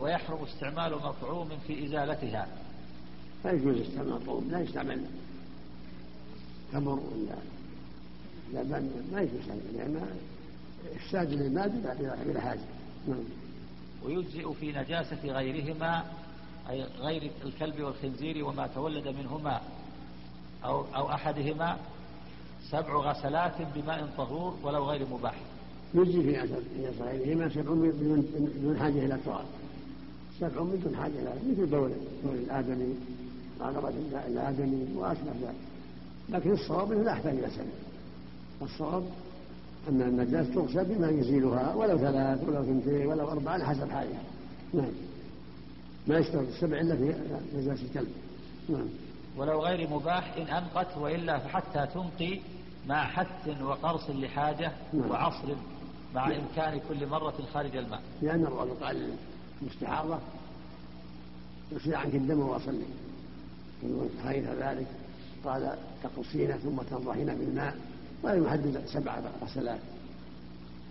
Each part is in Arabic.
ويحرم استعمال مطعوم في إزالتها. لا يجوز استعمال مطعوم لا يستعمل تمر ولا لبن ما يجوز لأن إفساد للمادة بلا حاجة نعم. ويجزئ في نجاسة غيرهما أي غير الكلب والخنزير وما تولد منهما أو, أو أحدهما سبع غسلات بماء طهور ولو غير مباح. يجزي في نجاسة غيرهما سبع بدون حاجة إلى التراب سبع بدون حاجة إلى مثل بول بول الآدمي عقبة الآدمي وأشبه ذلك. لكن الصواب أنه لا يحتاج إلى سبع. الصواب أن النجاسة تغسل بما يزيلها ولو ثلاث ولو اثنتين ولو أربعة على حسب حالها نعم. ما يشترط السبع إلا في نجاسة الكلب. نعم. ولو غير مباح إن أنقت وإلا فحتى تنقي مع حث وقرص لحاجة نعم. وعصر مع نعم. إمكان كل مرة خارج الماء. لأن الرجل قال المستحاضة يصير عنك الدم وأصلي حيث ذلك قال تقصين ثم تنضحين بالماء ولا يحدد سبع غسلات.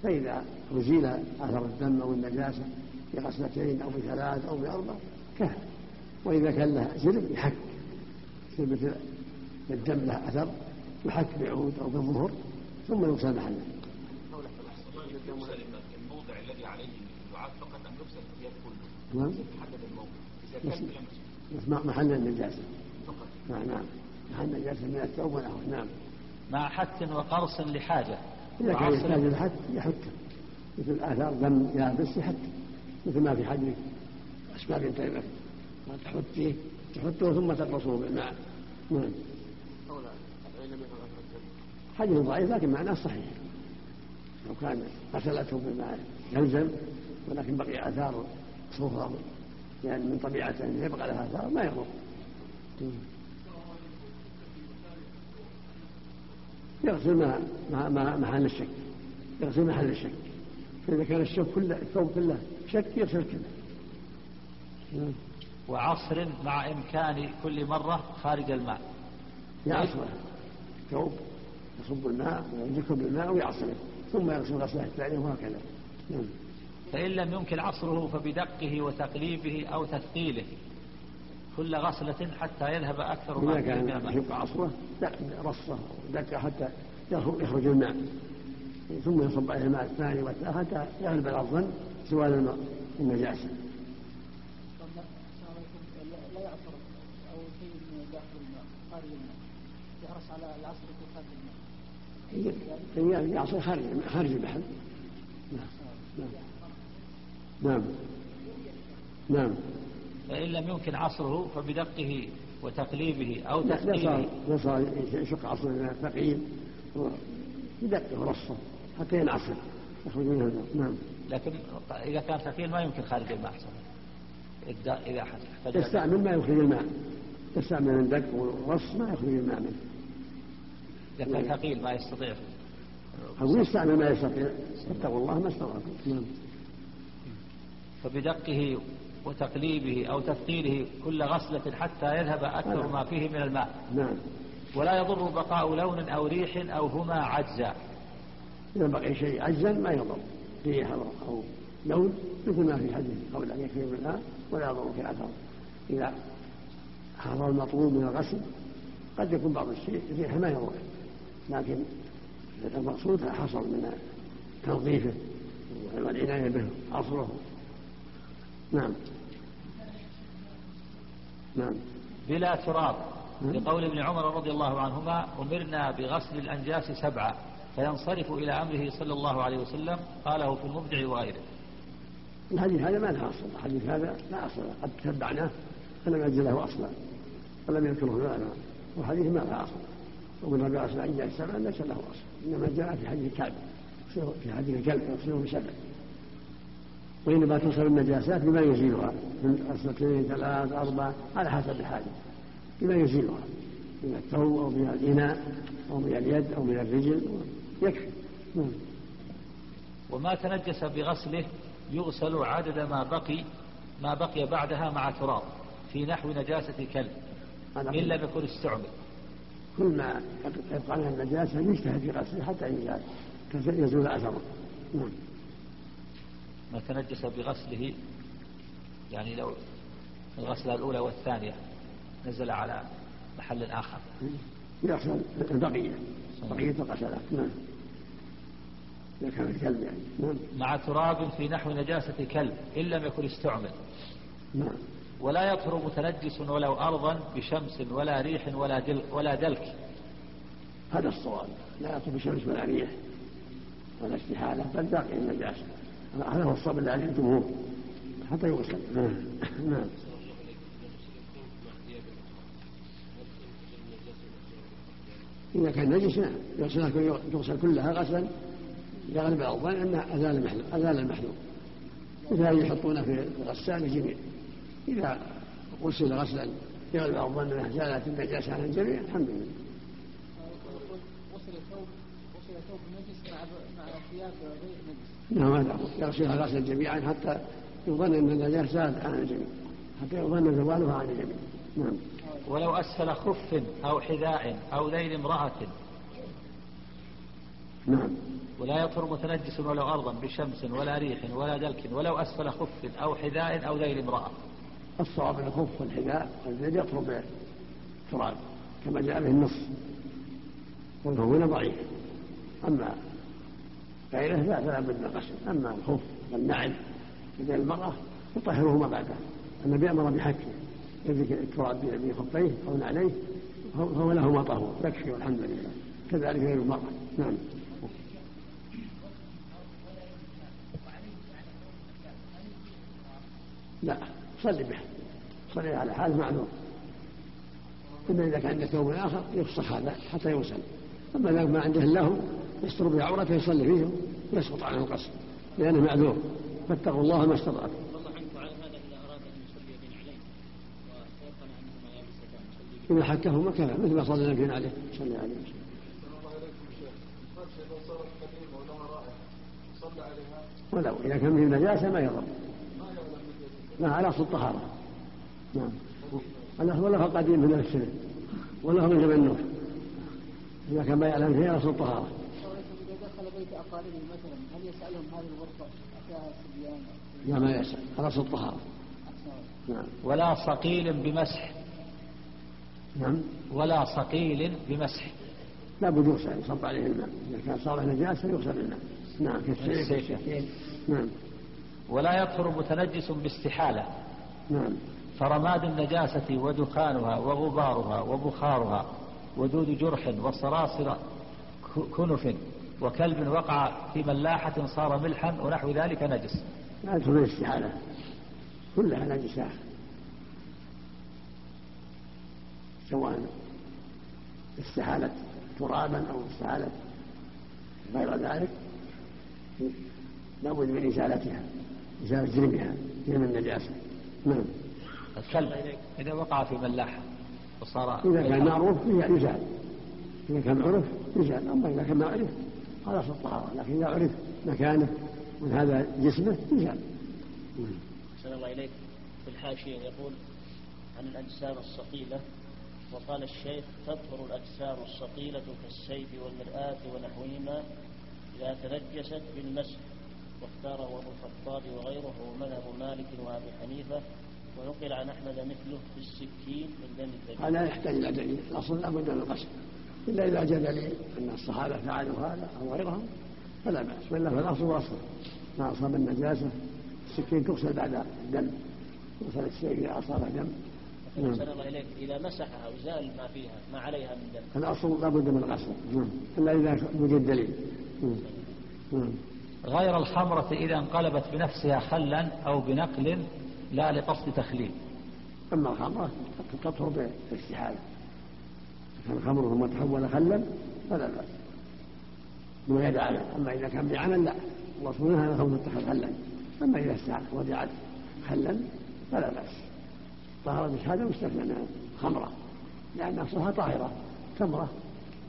فإذا أزيل أثر الدم أو النجاسة بغسلتين أو بثلاث أو بأربع كفى وإذا كان لها زلم يحك. يصير مثل الدم له أثر يحك بعود أو بالظهر ثم يغسل محله. الموضع الذي عليه الدعاء فقط أن يغسل الثياب كله. نعم. كان محل النجاسة. نعم نعم. محل النجاسة من الثوب ونحوه نعم. مع حث وقرص لحاجة. إذا كان يحتاج الحث يحك مثل آثار دم يابس يحك مثل ما في حديث أسماء بنت أبي تحطيه تحطه ثم تقرصه. بالماء نعم. حديث ضعيف لكن معناه صحيح. لو كان غسلته بالماء يلزم ولكن بقي آثار صفرة يعني من طبيعته أن يبقى لها آثار ما يضر. يغسل ما ما محل الشك. يغسل محل الشك. فإذا كان الشك كله الثوب كله شك يغسل كله. وعصر مع إمكان كل مرة خارج الماء. يعصره ثوب يصب الماء ويمسكه بالماء ويعصره ثم يغسل غسلة الثانية وهكذا. نعم. فإن لم يمكن عصره فبدقه وتقليبه أو تثقيله كل غسلة حتى يذهب أكثر ما كان يبقى عصره رصه ودكه حتى يخرج الماء ثم يصب عليه الماء الثاني والثالث حتى يغلب على الظن سوال النجاسة. لا يعصر أو شيء داخل الماء خارج الماء يحرص على العصر في خارج الماء. يعصر خارج خارج البحر. نعم. نعم. نعم. فإن لم يمكن عصره فبدقه وتقليبه أو تثقيله لا صار يشق عصر ثقيل بدقه ورصه حتى ينعصر. يخرج منه نعم. لكن إذا كان ثقيل ما يمكن خارج الماء إذا تستعمل ما يخرج الماء. تستعمل الدق والرص ما يخرج الماء منه. إذا كان ثقيل ما يستطيع. أو يستعمل ما يستطيع. اتقوا الله ما استطعتم نعم. فبدقه وتقليبه أو تثقيله كل غسلة حتى يذهب أكثر ما فيه من الماء. نعم. ولا يضر بقاء لون أو ريح أو هما عجزا. إذا بقي شيء عجزا ما يضر. ريح أو لون مثل ما في حديث قول أن يكفي بالماء ولا يضر في أثر إذا حضر المطلوب من الغسل قد يكون بعض الشيء ريح ما يضر. لكن المقصود حصل من تنظيفه والعناية به عصره. نعم نعم بلا تراب نعم. لقول ابن عمر رضي الله عنهما أمرنا بغسل الأنجاس سبعة فينصرف إلى أمره صلى الله عليه وسلم قاله في المبدع وغيره الحديث هذا ما له أصل الحديث هذا لا أصل قد تبعناه فلم يجد له أصلا ولم يذكره لا والحديث ما له أصل ومن بغسل الأنجاس سبعة ليس له أصل إنما جاء في حديث كعب في حديث الكلب يغسله بسبع وإنما توصل النجاسات بما يزيلها من غسلتين ثلاث أربع على حسب الحاجة. بما يزيلها من الثوب أو من الإناء أو من اليد أو من الرجل يكفي. نعم. وما تنجس بغسله يغسل عدد ما بقي ما بقي بعدها مع تراب في نحو نجاسة كلب إن لم يكن استعمل. كل ما يبقى عنها النجاسة يجتهد في غسله حتى يزول أثره. نعم. ما تنجس بغسله. يعني لو الغسلة الأولى والثانية نزل على محل آخر. يغسل البقية. بقية الغسلات نعم. إذا كان الكلب يعني. نعم. مع تراب في نحو نجاسة كلب إن لم يكن استعمل. نعم. ولا يطهر متنجس ولو أرضا بشمس ولا ريح ولا دل ولا دلك. هذا الصواب. لا يطهر بشمس ولا ريح ولا استحالة بل باقي النجاسة. هذا هو الصواب اللي عليه الجمهور حتى يغسل نعم. نعم. إذا كان نجس نعم يغسل كلها غسلا يغلب الظن أنه أزال المحلول أزال المحلول مثل يحطونه في الغسال الجميع إذا غسل غسلا يغلب الظن أنه زالت النجاسة عن الجميع الحمد لله. غسل ثوب غسل ثوب نجس مع مع ثياب غير نجس. نعم هذا يغسلها غسلا جميعا حتى يظن أن النجاسة زالت عن الجميع. حتى يظن زوالها عن الجميع. نعم. ولو أسفل خف أو حذاء أو ذيل امرأة. نعم. ولا يطهر متنجس ولو أرضا بشمس ولا ريح ولا دلك. ولو أسفل خف أو حذاء أو ذيل امرأة. الصواب الخف والحذاء والذيل يطهر بالتراب كما جاء به النص. والهون ضعيف. أما غيره فلا بد من أما الخف والنعل يدي المرأة يطهرهما بعده النبي أمر بحكه يدرك التراب بخفيه أو نعليه فهو لهما طهور. يكفي والحمد لله. كذلك غير المرأة. نعم. لا صلي به صلي على حال معذور. إما إذا كان عنده ثوب آخر يفسخ هذا حتى يوصل أما إذا ما عنده إلا هو يستر به عورته يصلي فيه ويسقط عنه القصر لأنه معذور. فاتقوا الله ما استطعتم. إذا حكهما كفى مثل ما صلى النبي عليه صلى عليه وسلم. ولو إذا كان فيه نجاسة ما يضر. لا على أصل الطهارة. نعم. ولا هو قديم من السنة ولا من زمن نوح إذا كان ما يعلم فيه على أصل الطهارة. دخل بيت أقاربه مثلا هل يسألهم هذه الغرفة أتاها الصبيان؟ لا ما يسأل. أصل الطهارة. نعم. ولا صقيل بمسح. نعم. ولا صقيل بمسح. لا بد يغسل يصب عليه الماء. إذا كان صار نجاسة يغسل الماء. نعم في السيف. نعم. ولا يطهر متنجس باستحالة. نعم. فرماد النجاسة ودخانها وغبارها وبخارها ودود جرح وصراصر كنف. وكلب وقع في ملاحة صار ملحا ونحو ذلك نجس. لا تدخل الاستحالة كلها نجسة سواء استحالت ترابا أو استحالت غير ذلك لابد من إزالتها إزالة جرمها جرم النجاسة. نعم. الكلب إذا وقع في ملاحة وصار إذا كان معروف يزال. إذا كان معروف يزال. أما إذا كان ما عرف خلاص الطهارة لكن إذا عرف مكانه من هذا جسمه يزال أحسن الله إليك. في الحاشية يقول عن الأجسام الصقيلة. وقال الشيخ تطهر الأجسام الصقيلة كالسيف والمرآة ونحوهما إذا تنجست بالمسح. واختاره أبو الخطاب وغيره هو مذهب مالك وأبي حنيفة ونقل عن أحمد مثله في السكين من دم الدجاج. هذا يحتاج إلى دليل، الأصل لابد من القصد. إلا إذا جاء دليل أن الصحابة فعلوا هذا أو غيرهم فلا بأس، وإلا فالأصل أصل. ما أصاب النجاسة السكين تغسل بعد الدم. تغسل السيف إذا أصاب دم. نعم. الله إليك إذا مسحها وزال ما فيها ما عليها من دم الأصل لابد من الغسل نعم إلا إذا وجد دليل نعم. نعم. غير الخمرة إذا انقلبت بنفسها خلا أو بنقل لا لقصد تخليل أما الخمرة تطهر بالاستحالة الخمر ثم تحول خلا فلا بأس. من غير عمل. أما إذا كان بعمل لا. الله نهى عن الخمر تتخذ خلا. أما إذا استحالت ورجعت خلا فلا بأس. طهر بشهادة مستثنى من خمرة. لأن أصلها طاهرة. تمرة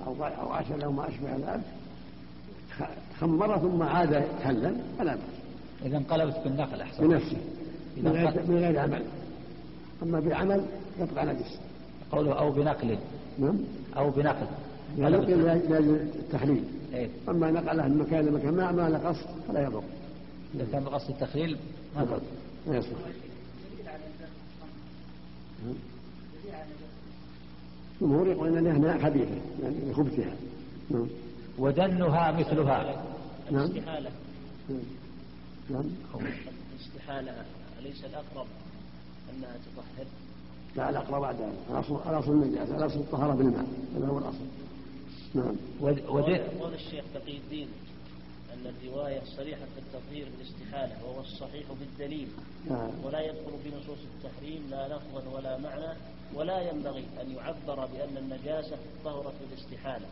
أو أو عسل أو ما أشبه ذلك. خمر ثم عاد كلا فلا بأس. إذا انقلبت بالنقل أحسن. بنفسه. من غير عمل. أما بعمل يبقى نجس. قوله أو بنقل. نعم. أو بنقل. يعني نقل لاجل التخليل إيه؟ أما نقله من مكان لمكان ما ما له قصد فلا يضر. إذا كان بقصد التخليل ما يضر. ما يصلح. الجمهور يقول انها خبيثه يعني لخبثها. نعم. ودنها مثلها. نعم. الاستحالة نعم. الاستحالة أليس الأقرب أنها تطهر لا الاقرب بعد ذلك. الاصل الاصل النجاسه الاصل الطهارة بالماء. هذا هو الأصل. نعم. قول الشيخ تقي الدين أن الرواية صريحة في التطهير بالاستحالة وهو الصحيح بالدليل. آه. ولا يدخل في نصوص التحريم لا لفظا ولا معنى ولا ينبغي أن يعبر بأن النجاسة طهرت بالاستحالة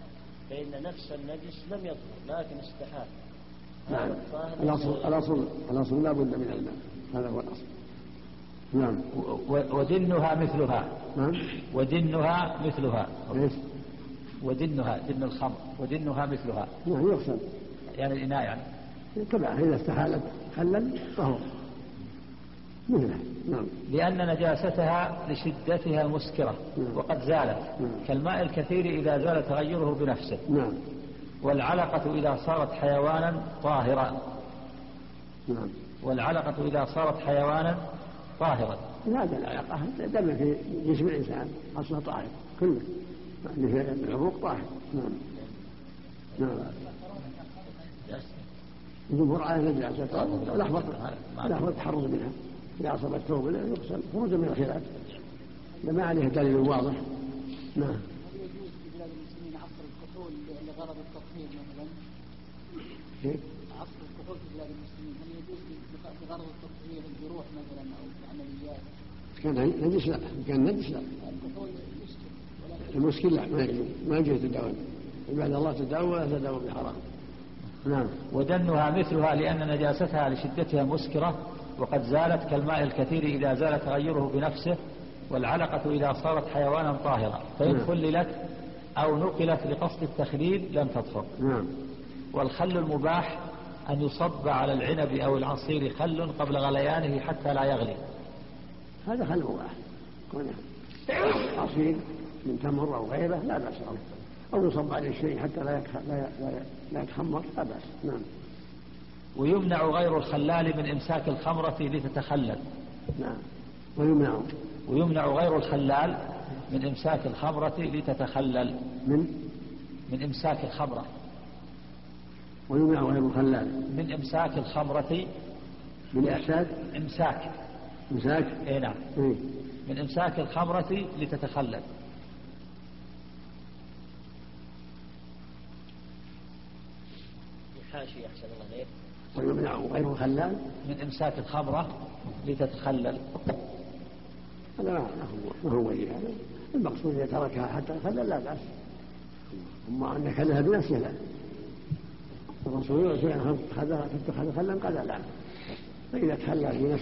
فإن نفس النجس لم يطهر لكن استحال. نعم. الاصل الاصل الأصل لا بد من الماء هذا هو الأصل. نعم. ودنها مثلها. نعم. ودنها مثلها. إيش؟ ودنها دن الخمر. ودنها مثلها. نعم يغسل. يعني الإناء يعني. تبع إذا استحالت خلل فهو مثله. نعم. لأن نجاستها لشدتها المسكرة. نعم. وقد زالت. نعم. كالماء الكثير إذا زال تغيره بنفسه. نعم. والعلقة إذا صارت حيوانا طاهرا. نعم. والعلقة إذا صارت حيوانا طاهرا هذا العلاقة دم في جسم الإنسان أصله طاهر. كله يعني في العروق طاهر. نعم. نعم. الجمهور على النجاسة لحظة لحظة التحرز منها. إذا أصاب الثوب يغسل خروجا من الخلاف ما عليه دليل واضح. نعم. هل يجوز في بلاد المسلمين عصر الكحول لغرض التطهير مثلا؟ كيف؟ عصر الكحول في بلاد المسلمين هل يجوز بغرض التطهير الجروح مثلا أو العمليات؟ كان نجس لا كان نجس لا المشكلة لا ما يجوز ما يجوز تداول عباد الله تداول ولا تداول بحرام. نعم. ودنها مثلها لأن نجاستها لشدتها مسكرة وقد زالت كالماء الكثير إذا زال تغيره بنفسه والعلقة إذا صارت حيوانا طاهرا فإن نعم. خللت أو نقلت لقصد التخليل لم تطهر نعم. والخل المباح أن يصب على العنب أو العصير خل قبل غليانه حتى لا يغلي. هذا خل مباح كونه عصير من تمر أو غيره لا بأس به أو يصب عليه شيء حتى لا لا يتخمر لا بأس. نعم. ويمنع غير الخلال من إمساك الخمرة لتتخلل. نعم. ويمنع. ويمنع غير الخلال من إمساك الخمرة لتتخلل. من؟ من إمساك الخمرة. ويمنع غير الخلال. من إمساك الخمرة من إحساد إمساك. مساك إيه نعم إيه من إمساك الخمرة لتتخلل الحاشية أحسن الله عليك ويمنع غير الخلال من إمساك الخمرة لتتخلل هذا ما هو ما هو ولي هذا المقصود إذا تركها حتى الخلل لا بأس أما أن خلها بنفسه لا الرسول شيئا خذها تتخذ خلا قال لا فإذا تخلى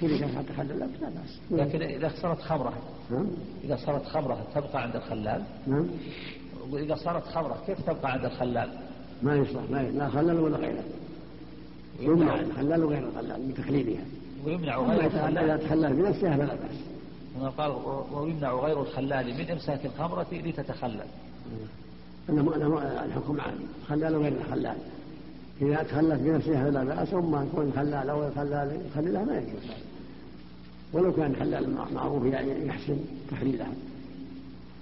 بنفسها تركت حتى خلل لا بأس. لكن إذا صارت خمرة نعم. إذا صارت خمرة تبقى عند الخلال؟ نعم. وإذا صارت خمرة كيف تبقى عند الخلال؟ ما يصلح ما يصلح لا خلل ولا غيره. يمنع. الخلال وغير الخلال بتخليلها ويمنع أما غير إذا إذا الخلال تخلى بنفسها فلا بأس. هنا قال ويمنع غير الخلال من إمساك الخمرة لتتخلل. أنا أنا الحكم عام خلال وغير الخلال. إذا تخلت بنفسها فلا بأس أما يكون خلال أو الخلال يخللها ما يجوز. ولو كان خلال معروف يعني يحسن تخليلها.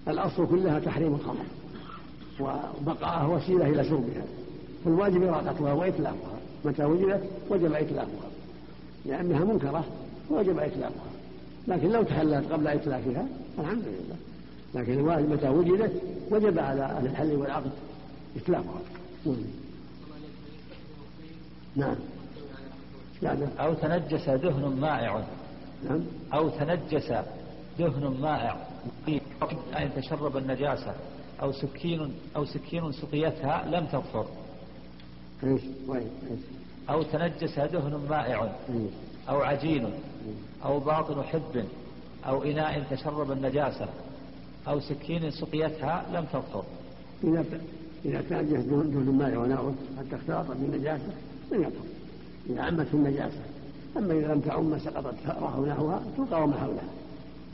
الأصل كلها تحريم الخمر وبقاءها وسيلة إلى شربها. فالواجب إراقتها وإتلافها. متى وجدت؟ وجب إتلافها. لأنها منكرة وجب إتلافها. لكن لو تحلت قبل إتلافها الحمد لله. لكن الواجب متى وجدت؟ وجب على أهل الحل والعقد إتلافها. نعم. لا لا. أو تنجس دهن مائع. نعم. أو تنجس دهن مائع. أن تشرب النجاسة. أو سكين أو سكين سقيتها لم تظفر إيش؟ أو تنجس دهن مائع. أو عجين. أو باطن حب. أو إناء تشرب النجاسة. أو سكين سقيتها لم تظفر إذا إذا تنجس دون الماء وناؤه حتى اختلط بالنجاسة. لم يطهر. إذا عمت النجاسة أما إذا لم تعم سقطت ثأرة ونحوها تلقى وما حولها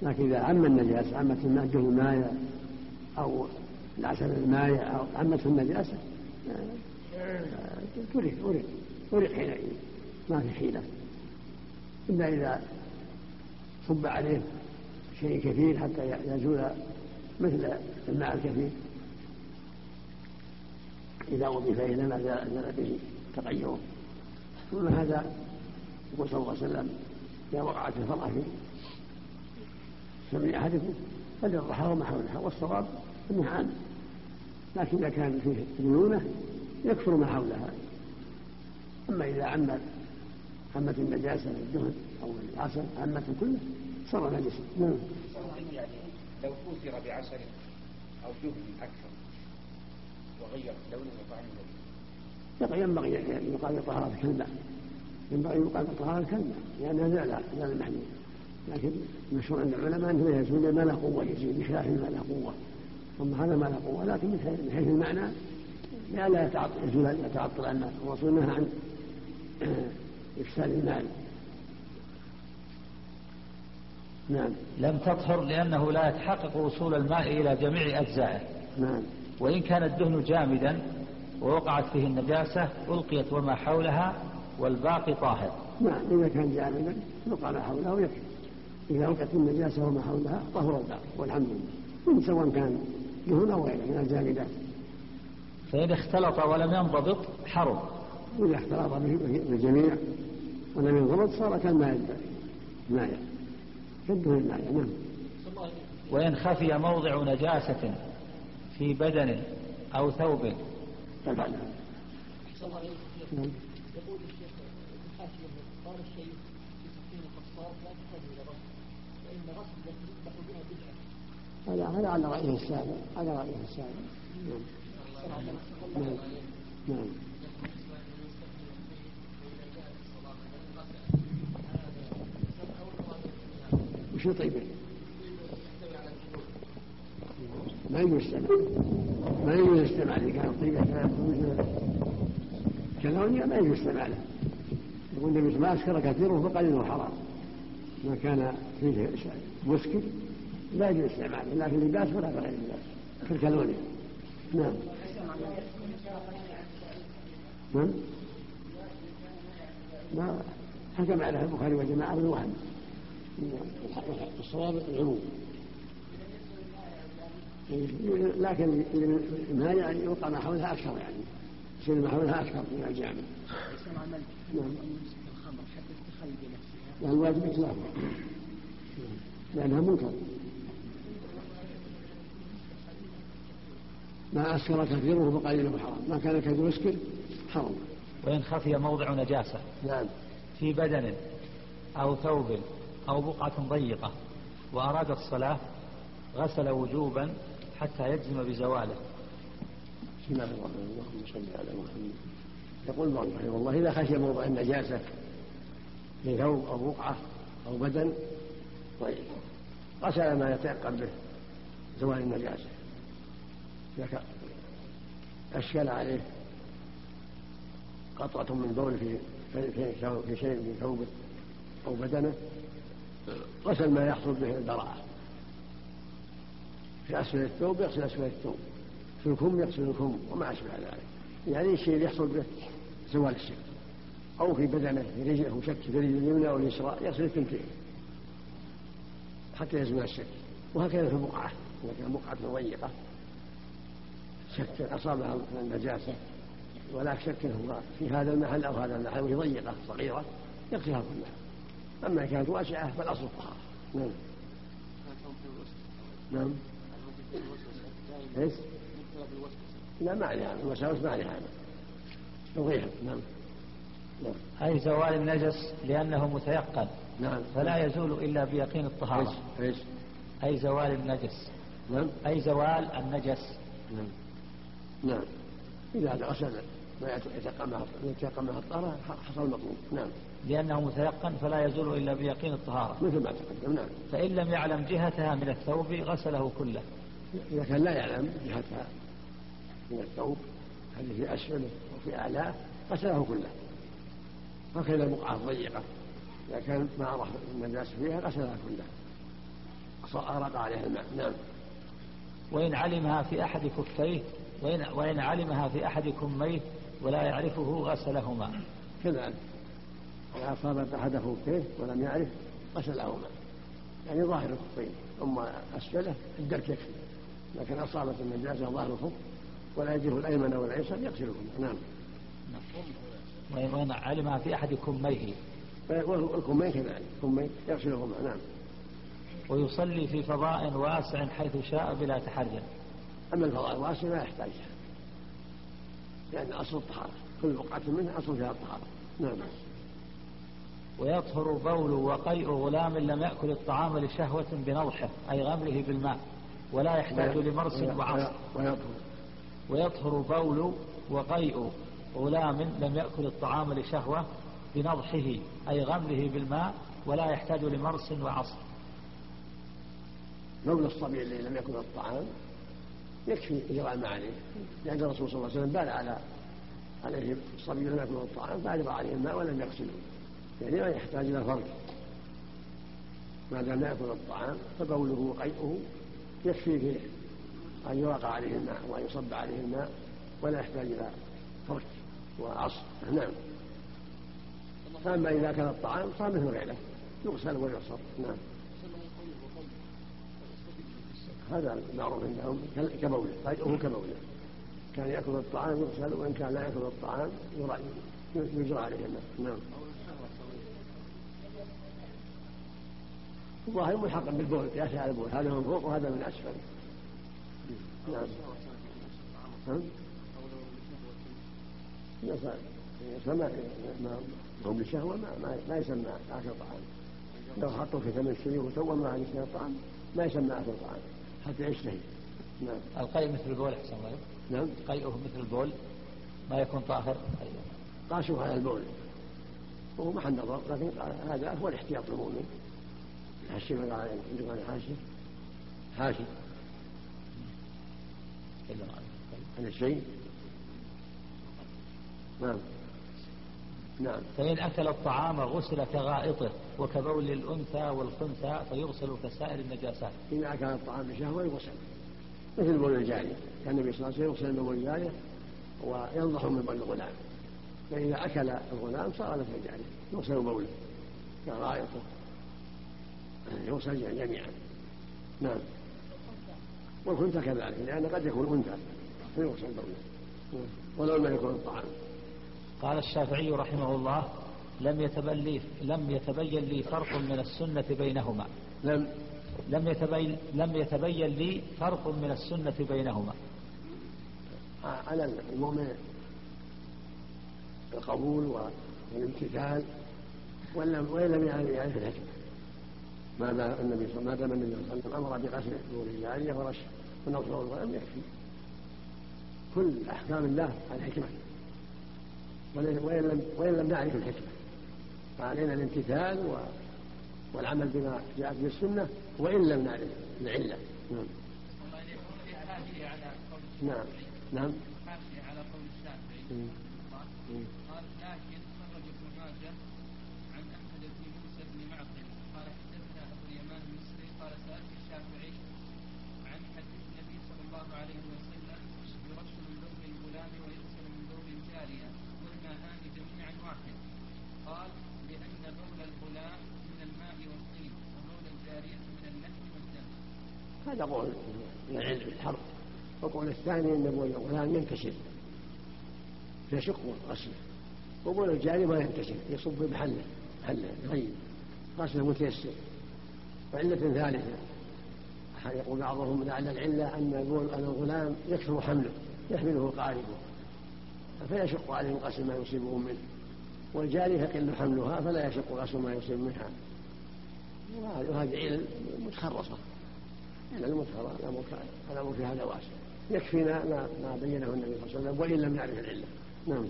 لكن إذا عم النجاسة عمت دون الماء أو العسل الماء أو عمته النجاسة ترك أرق أرق حينئذ ما في حيلة. إلا إذا صب عليه شيء كثير حتى يزول مثل الماء الكثير. إذا أضيف إلى ما زال به. تغيره. ثم هذا يقول صلى الله عليه وسلم إذا وقعت الفرع في سمع أحدكم فليرضحها وما حولها. والصواب أنها عام. لكن إذا كان فيه ديونة يكفر ما حولها. أما إذا عمت عمت النجاسة الدهن أو العسل عمت كله صار نجسا. نعم. يعني لو كثر بعسل أو دهن أكثر وغير لونه وطعمه ينبغي أن يقال طهارة كالماء ينبغي أن يقال طهارة كالماء لأنها زال زال المحلول لكن مشهور عند العلماء أنه يزول ما له قوة يزيد بخلاف ما له قوة. ثم هذا ما له قوة لكن من حيث المعنى لا لا يزول يتعطل عن الرسول نهى عن إفساد المال. نعم. لم تطهر لأنه لا يتحقق وصول الماء إلى جميع أجزائه. نعم. وإن كان الدهن جامدا ووقعت فيه النجاسة ألقيت وما حولها والباقي طاهر. نعم إذا كان جامدا يلقى ما حوله يكفي إذا ألقت النجاسة وما حولها طهر الباقي والحمد لله. سواء كان دهن أو غيره من الجامدات فإن اختلط ولم ينضبط حرم. إذا اختلط به الجميع ولم ينضبط صار كالماء الماء كالدهن الماء نعم. وإن خفي موضع نجاسة في بدن أو ثوب طبعا نعم. يقول الشيخ قال الشيخ في لا تحتاج غسل غسل التي يذبح بها هذا هذا على رأيه السابع على رأيه السابع نعم. نعم. نعم. طيب ما يجوز السمع ما يجوز السمع إذا كان طيبة كالهونية ما يجوز السمع له. يقول النبي ما أسكر كثيره فقليله حرام ما كان فيه مسكر لا يجوز استعماله لا في اللباس ولا غير اللباس كالكالونيا نعم. نعم. ما حكم عليها البخاري وجماعة بالوهم الصواب العموم. لكن ما يعني يوقع ما حولها أكثر يعني يصير ما حولها أكثر من الجامع. نعم. لا الواجب اطلاقها. لأنها منكر. ما أسكر كثيره فقليله حرام ما كان كثير يسكر حرام وإن خفي موضع نجاسة نعم في بدن أو ثوب أو بقعة ضيقة وأراد الصلاة غسل وجوبا حتى يجزم بزواله. بسم الله الرحمن الرحيم. اللهم صل على محمد. يقول بعض رحمه الله إذا خشي موضع النجاسة في ثوب أو بقعة أو بدن طيب غسل ما يتيقن به زوال النجاسة. إذا أشكل عليه قطعة من بول في في شيء من ثوبه أو بدنه غسل ما يحصل به البراءة في أسفل الثوب يغسل أسفل الثوب في الكم يغسل الكم وما أشبه ذلك. يعني الشيء اللي يحصل به زوال الشك أو في بدنه في رجله شك في رجل اليمنى أو اليسرى يغسل الثنتين حتى يزول الشك وهكذا في البقعة إذا كان بقعة ضيقة شك أصابها النجاسة ولا شك هو في هذا المحل أو هذا المحل وهي ضيقة صغيرة يغسلها كلها. أما كانت واسعة فالأصل الطهارة. نعم. نعم. إيش؟ لا ما عليها. الوساوس ما عليها. تضيع نعم. نعم. أي زوال النجس لأنه متيقن. نعم. فلا يزول إلا بيقين الطهارة. إيش؟ إيش؟ أي زوال النجس. نعم. أي زوال النجس. نعم. نعم. إذا غسل ما يتيقن معه الطهارة حصل المطلوب نعم. لأنه متيقن فلا يزول إلا بيقين الطهارة. مثل ما تقدم. نعم. فإن لم يعلم جهتها من الثوب غسله كله. إذا كان لا يعلم جهتها من الثوب. هذه في أسفله وفي أعلاه غسله كله. هكذا البقعة الضيقة. إذا كان ما عرف النجاس فيها غسلها كلها أرق عليها الماء. نعم. وإن علمها في أحد كفيه وإن, وإن علمها في أحد كميه ولا يعرفه غسلهما. كذلك. إذا أصابت أحد كفيه ولم يعرف غسلهما. يعني ظاهر الخفين أما أسفله الدرك يكفي. لكن أصابت النجاسة ظاهر الخف ولا يجب الأيمن والأيسر يغسلهما نعم. وإن علم في أحد كميه. والكمين كذلك كمين يغسلهما نعم. ويصلي في فضاء واسع حيث شاء بلا تحرج أما الفضاء الواسع لا يحتاجها لأن أصل الطهارة كل بقعة منها أصل فيها الطهارة. نعم. ويطهر بول وقيء غلام لم يأكل الطعام لشهوة بنضحه أي غمره بالماء. ولا يحتاج لمرس وعصر. ويطهر ويطهر بول وقيء غلام لم يأكل الطعام لشهوة بنضحه أي غمره بالماء ولا يحتاج لمرس وعصر. بول الصبي الذي لم يأكل الطعام يكفي إجراء ما عليه. لأن الرسول صلى الله عليه وسلم بال على عليه الصبي لم يأكل الطعام فأجرى عليه الماء ولم يغسله. يعني ما يحتاج إلى فرق. ما دام يأكل الطعام فبوله وقيئه يكفي فيه أن يراق عليه الماء وأن يصب عليه الماء ولا يحتاج إلى فرك وعصر. نعم. فأما إذا كان الطعام صار مثل غيره يغسل ويعصر. نعم. هذا المعروف عندهم كبولة. قيئه كبولة. كان يأكل الطعام يغسل وإن كان لا يأكل الطعام يجرى عليه الماء. نعم. الظاهر ملحقا بالبول قياس على البول هذا من فوق وهذا من أسفل. نعم. ما هو بالشهوة ما, ما, ما يسمى آكل طعام. لو حطوا في ثمن الشيء وسوى ما يشتهي الطعام ما يسمى آكل طعام. حتى يشتهي نعم. القيء مثل البول أحسن الله نعم. قيئه مثل البول ما يكون طاهر. قاسوا على البول. وهو محل نظر لكن هذا هو الاحتياط المؤمن حاشي ولا عندكم على حاشي حاشي عن الشيء نعم. نعم. فإن أكل الطعام غسل كغائطه وكبول الأنثى والخنثى فيغسل كسائر النجاسات إذا أكل الطعام بشهوة يغسل. مثل بول الجارية. كان النبي صلى الله عليه وسلم يغسل من بول الجارية وينضح من بول الغلام. فإذا أكل الغلام صار مثل الجارية يغسل بوله. كغائطه. يغسل جميعا. نعم. والخنثى كذلك لأن قد يكون أنثى فيغسل بوله ولو لم يكن الطعام. قال الشافعي رحمه الله لم يتبين لي لم يتبين لي فرق من السنة بينهما. لم. لم يتبين لم يتبين لي فرق من السنة بينهما. على المؤمن القبول والامتثال وإن لم يعرف الحكمة. ما دام النبي صلى الله عليه وسلم أمر بغسل نور الجاريه ورش ونظر الغلام يكفي كل احكام الله الحكمه وإن لم وإن لم نعرف الحكمة فعلينا الامتثال والعمل بما جاءت به السنة وإن لم نعرف العلة نعم نعم نعم على قول الشافعي قال لكن خرج ابن ماجه عن احمد بن موسى بن معقل قال حدثنا ابو اليمان المصري قال سالت الشافعي عن حديث النبي صلى الله عليه وسلم يرسل من لون الغلام ويغسل من لون الجاريه والماءان جميعا واحد قال لأن بول الغلام من الماء والطين وبول الجاريه من اللحم والدم هذا قول من العلم الحرب وقول الثاني أن بول الغلام ينتشر يشق غسله وبول الجاري ما ينتشر يصب بحلة محله يغيب غسله متيسر. وعلة ثالثة. يقول بعضهم لعل العلة أن أن الغلام يكثر حمله يحمله قاربه. فيشق عليهم غسل ما يصيبهم منه. والجاري يقل حملها فلا يشق غسل ما يصيب منها. وهذه علل متخرصة. علل متخرصة الأمر في هذا واسع. يكفينا ما, ما بينه النبي صلى الله عليه وسلم وإن لم نعرف العلة. نعم.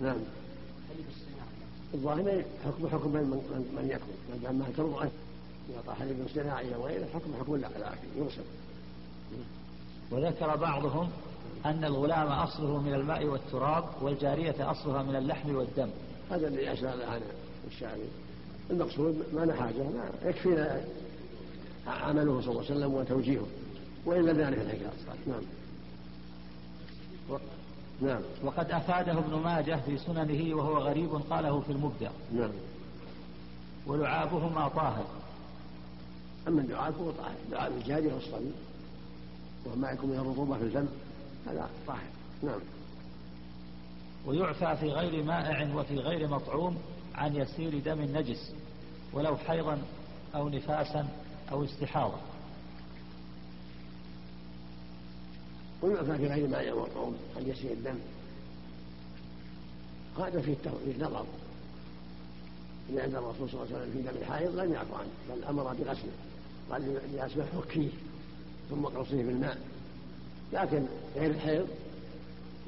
نعم. الظاهر حكم حكم من, من يكون ما دام ما ترضى أن يعطى حليب صناعي أو غيره حكم حكم الاكل يرسل وذكر بعضهم أن الغلام أصله من الماء والتراب والجارية أصلها من اللحم والدم. هذا الذي أسأل عنه الشعبي المقصود ما له حاجة ما يكفينا عمله صلى الله عليه وسلم وتوجيهه لم يعرف الحكاية نعم. نعم. وقد أفاده ابن ماجه في سننه وهو غريب قاله في المبدع. نعم. ولعابهما طاهر. أما اللعاب فهو طاهر. لعاب الجارية والصبي وما يكون من الرطوبة في الفم. هذا طاهر. نعم. ويعفى في غير مائع وفي غير مطعوم عن يسير دم نجس ولو حيضا أو نفاسا أو استحاضة ويعفى في غير مائع ومطعوم عن يسير الدم. هذا فيه فيه نظر لأن الرسول صلى الله عليه وسلم في دم الحائض لم يعفو عنه بل أمر بغسله. قال لأسماء حكيه ثم قصيه بالماء لكن غير الحيض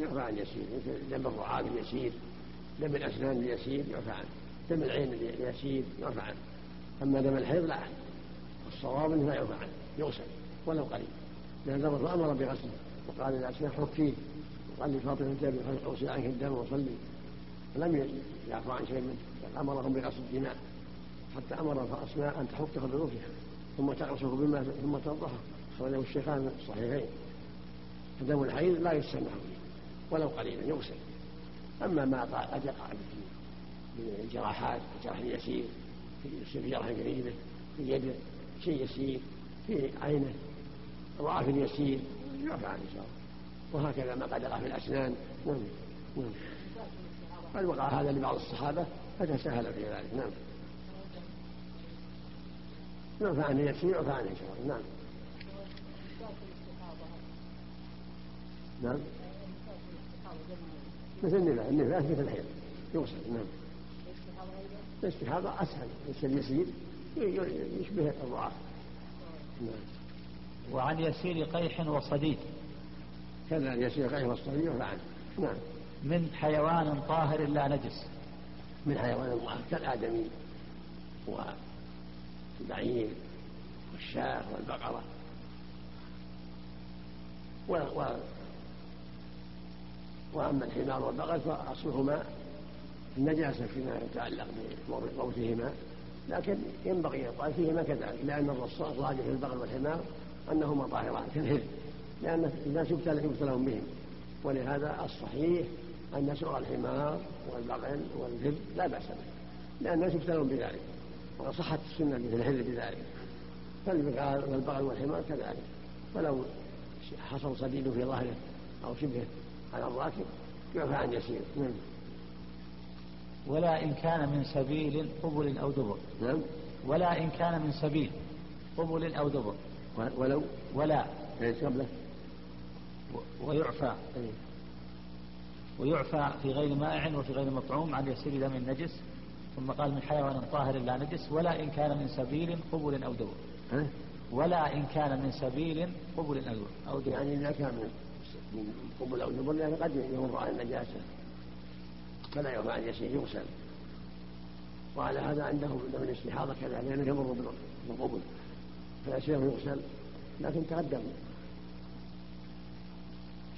يعفى عن يسير مثل دم الرعاب اليسير دم الأسنان اليسير يعفى عنه. دم العين اليسير يعفى عنه. أما دم الحيض لا. الصواب أنه لا يعفى عنه يغسل ولو قليل لأن الرسول أمر بغسله. وقال لأسماء حكيه وقال لفاطمة الجابر اغسل عنك الدم وصلي. فلم يعفو عن شيء منه. بل أمرهم بغسل الدماء. حتى أمر اسماء أن تحطه بروحها ثم تغسله بالماء ثم تنضحه خرجه الشيخان الصحيحين. فدم الحيض لا يسمح فيه ولو قليلا يغسل. أما ما قد يقع من الجراحات الجرح اليسير في جرح جريده في يده شيء يسير في عينه ضعف يسير يعفى عنه ان شاء الله وهكذا ما قد في الأسنان. نعم نعم. قد وقع هذا لبعض الصحابة فتساهل في ذلك. نعم. نعم فعني يسير وفعني إن شاء الله نعم. نعم. مثل النفاس مثل الحيض. يغسل نعم. الاستحاضة أسهل يصير يسير يشبه الضعاف نعم. وعن يسير قيح وصديد. كذا يسير قيح وصديد عنه نعم. من حيوان طاهر لا نجس. من حيوان طاهر كالآدمي والبعير والشاة والبقرة. و... و... وأما الحمار والبقر فأصلهما النجاسة فيما يتعلق بموتهما لكن ينبغي يقال فيهما كذلك لأن الراجح في البقر والحمار أنهما طاهران كالهر لأن الناس يبتلون بهم. ولهذا الصحيح أن سوء الحمار والبغل والذب لا بأس به لأن الناس يبتلون بذلك وصحت السنة مثل الهر بذلك. فالبغال والبغل والحمار كذلك. ولو حصل صديد في ظهره أو شبهه على الراكب يعفى عن يسير؟ نعم. ولا إن كان من سبيل قبل أو دبر. نعم ولا إن كان من سبيل قبل أو دبر. ولو. ولا. إيش قبله؟ ويعفى. إيه. ويعفى في غير مائع وفي غير مطعوم عن يسير دم النجس. ثم قال من حيوان طاهر لا نجس. ولا إن كان من سبيل قبل أو دبر. ولا إن كان من سبيل قبل أو دبر. يعني إذا كان من قبل أو دبر يعني قد يمر على النجاسة. فلا يعفى عن يسير يغسل. وعلى هذا عندهم من الاستحاضة كذلك لأنه يمر بالقبل فيسير يغسل. لكن تقدم.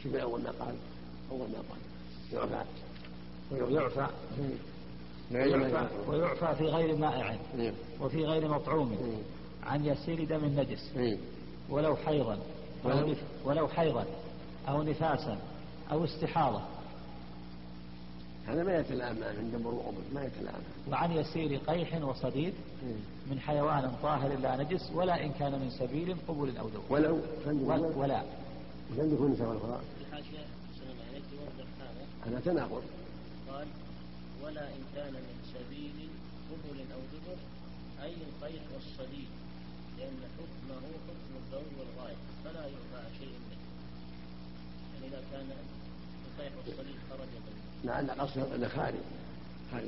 شوف أول ما قال. أول ما قال. يعفى. ويعفى. ويعفى, ويعفى في غير مائع. نعم. وفي غير مطعوم. نعم. عن يسير دم النجس. نعم. ولو حيضا. ولو, ولو حيضا. أو نفاسا. أو استحاضة. هذا ما يتلامى عند مروء ما يتلامى وعن يسير قيح وصديد من حيوان طاهر لا نجس ولا إن كان من سبيل قبول أو دور. ولو ولا لم يكون سواء القراء هذا تناقض قال ولا إن كان من سبيل قبل أو دبر أي القيح والصليب لأن حكمه حكم الضوء والغاية فلا يرفع شيء منه. يعني إذا كان القيح والصليب خرج لعل قصده أنه خارج خارج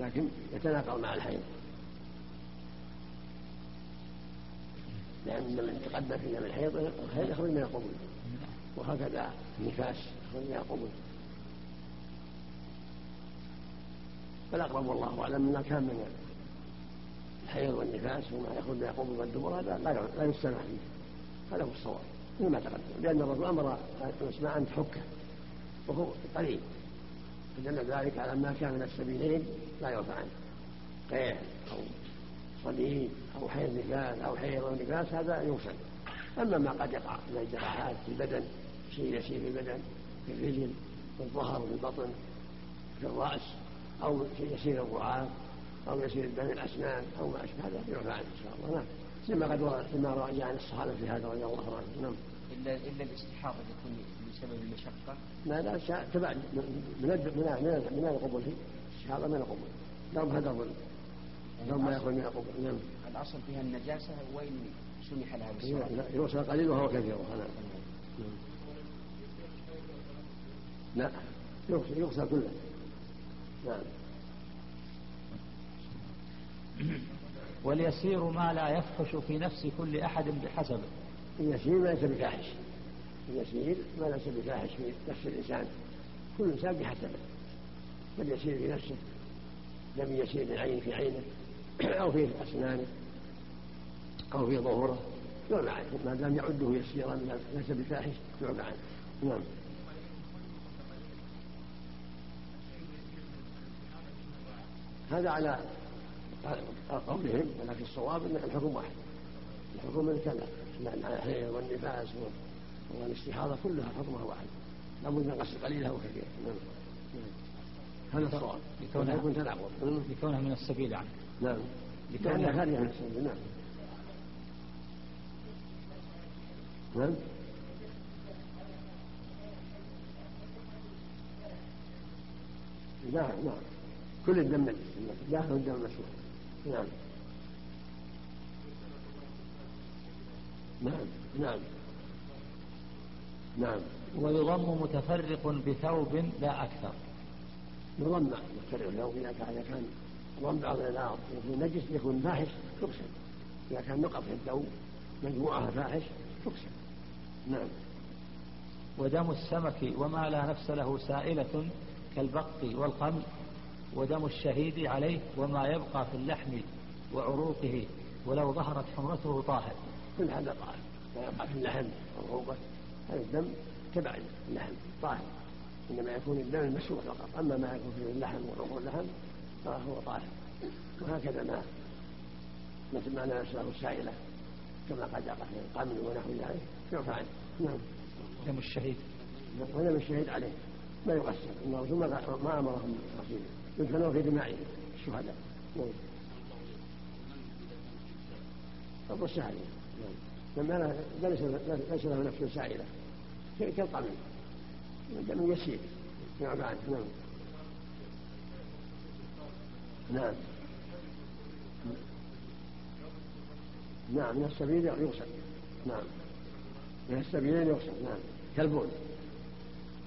لكن يتناقض مع الحيض. لأن من تقدم في دم الحيض الحيض يخرج من القبول. وهكذا النفاس يخرج من القبول. فالأقرب والله أعلم ما كان من الحيض والنفاس وما يخرج من القبول والدبر هذا لا يستمع فيه. هذا هو الصواب. مما تقدم. لأن الرسول أمر الأسماء أن تحكه وهو قليل فدل ذلك على ما كان من السبيلين لا يرفع عنه. قيح أو صديد أو حيض نفاس أو حيض أو نفاس هذا يغسل أما ما قد يقع من الجراحات في البدن شيء يسير في البدن في الرجل في الظهر في البطن في الرأس أو شيء يسير الرعاة أو يسير دم الأسنان أو ما أشبه هذا يعفى عنه إن شاء الله. نعم. لما قد لما رجع عن الصحابة في هذا رضي الله عنهم. نعم. إلا إلا الاستحاضة تكون بسبب المشقة لا لا تبع من من من القبول الاستحاضة من القبول. لهم هذا الظن لهم ما يكون من القبول نعم. الأصل فيها النجاسة وإن سمح لها بالصلاة يغسل قليل وهو كثير. نعم. لا يغسل يغسل كله. نعم. واليسير ما لا يفحش في نفس كل أحد بحسبه اليسير ما ليس بفاحش. اليسير ما ليس بفاحش في نفس الإنسان. كل إنسان بحسبه. فاليسير في نفسه لم يسير العين في عينه أو في أسنانه أو في ظهوره. يعفى عنه ما دام يعده يسيرا ليس بفاحش يعفى عنه نعم. هذا على قولهم ولكن الصواب أن الحكم واحد. الحكم كذا الحيض والنفاس والاستحاضه كلها حكمها واحد. لابد من غسل قليلها وكثيرها نعم. نعم. هذا الصواب. لكونها تناقض لكونها من السبيل يعني. نعم. لكونها خارجة من السبيل. نعم. نعم. نعم نعم كل الدم داخل الدم المسموح نعم. نعم. نعم. نعم. ويضم متفرق بثوب لا أكثر. يضم متفرق بثوب إذا كان كان ضم بعض الأرض يكون نجس يكون فاحش تغسل إذا كان نقط في الثوب مجموعة فاحش تغسل نعم. ودم السمك وما لا نفس له سائلة كالبق والقمل ودم الشهيد عليه وما يبقى في اللحم وعروقه ولو ظهرت حمرته طاهر. كل هذا طاهر ما يبقى في اللحم والعروقه هذا الدم تبع اللحم طاهر. إنما يكون الدم المسروق فقط. أما ما يكون في اللحم وعروق اللحم فهو طاهر. وهكذا ما مثل ما لا يسره السائلة كما قد في القمل ونحو ذلك. يعفى عنه نعم. دم الشهيد. ودم الشهيد عليه. ما يغسل. ان الرسول ما أمرهم بغسيله يدفنون في دمائهم الشهداء. نعم. الضوء سهل نعم. لما ليس له نفس سائلة. كالقمل دم يسير. نعم عنه نعم. نعم. نعم من السبيل يغسل. نعم. من السبيلين يغسل. نعم. كالبول.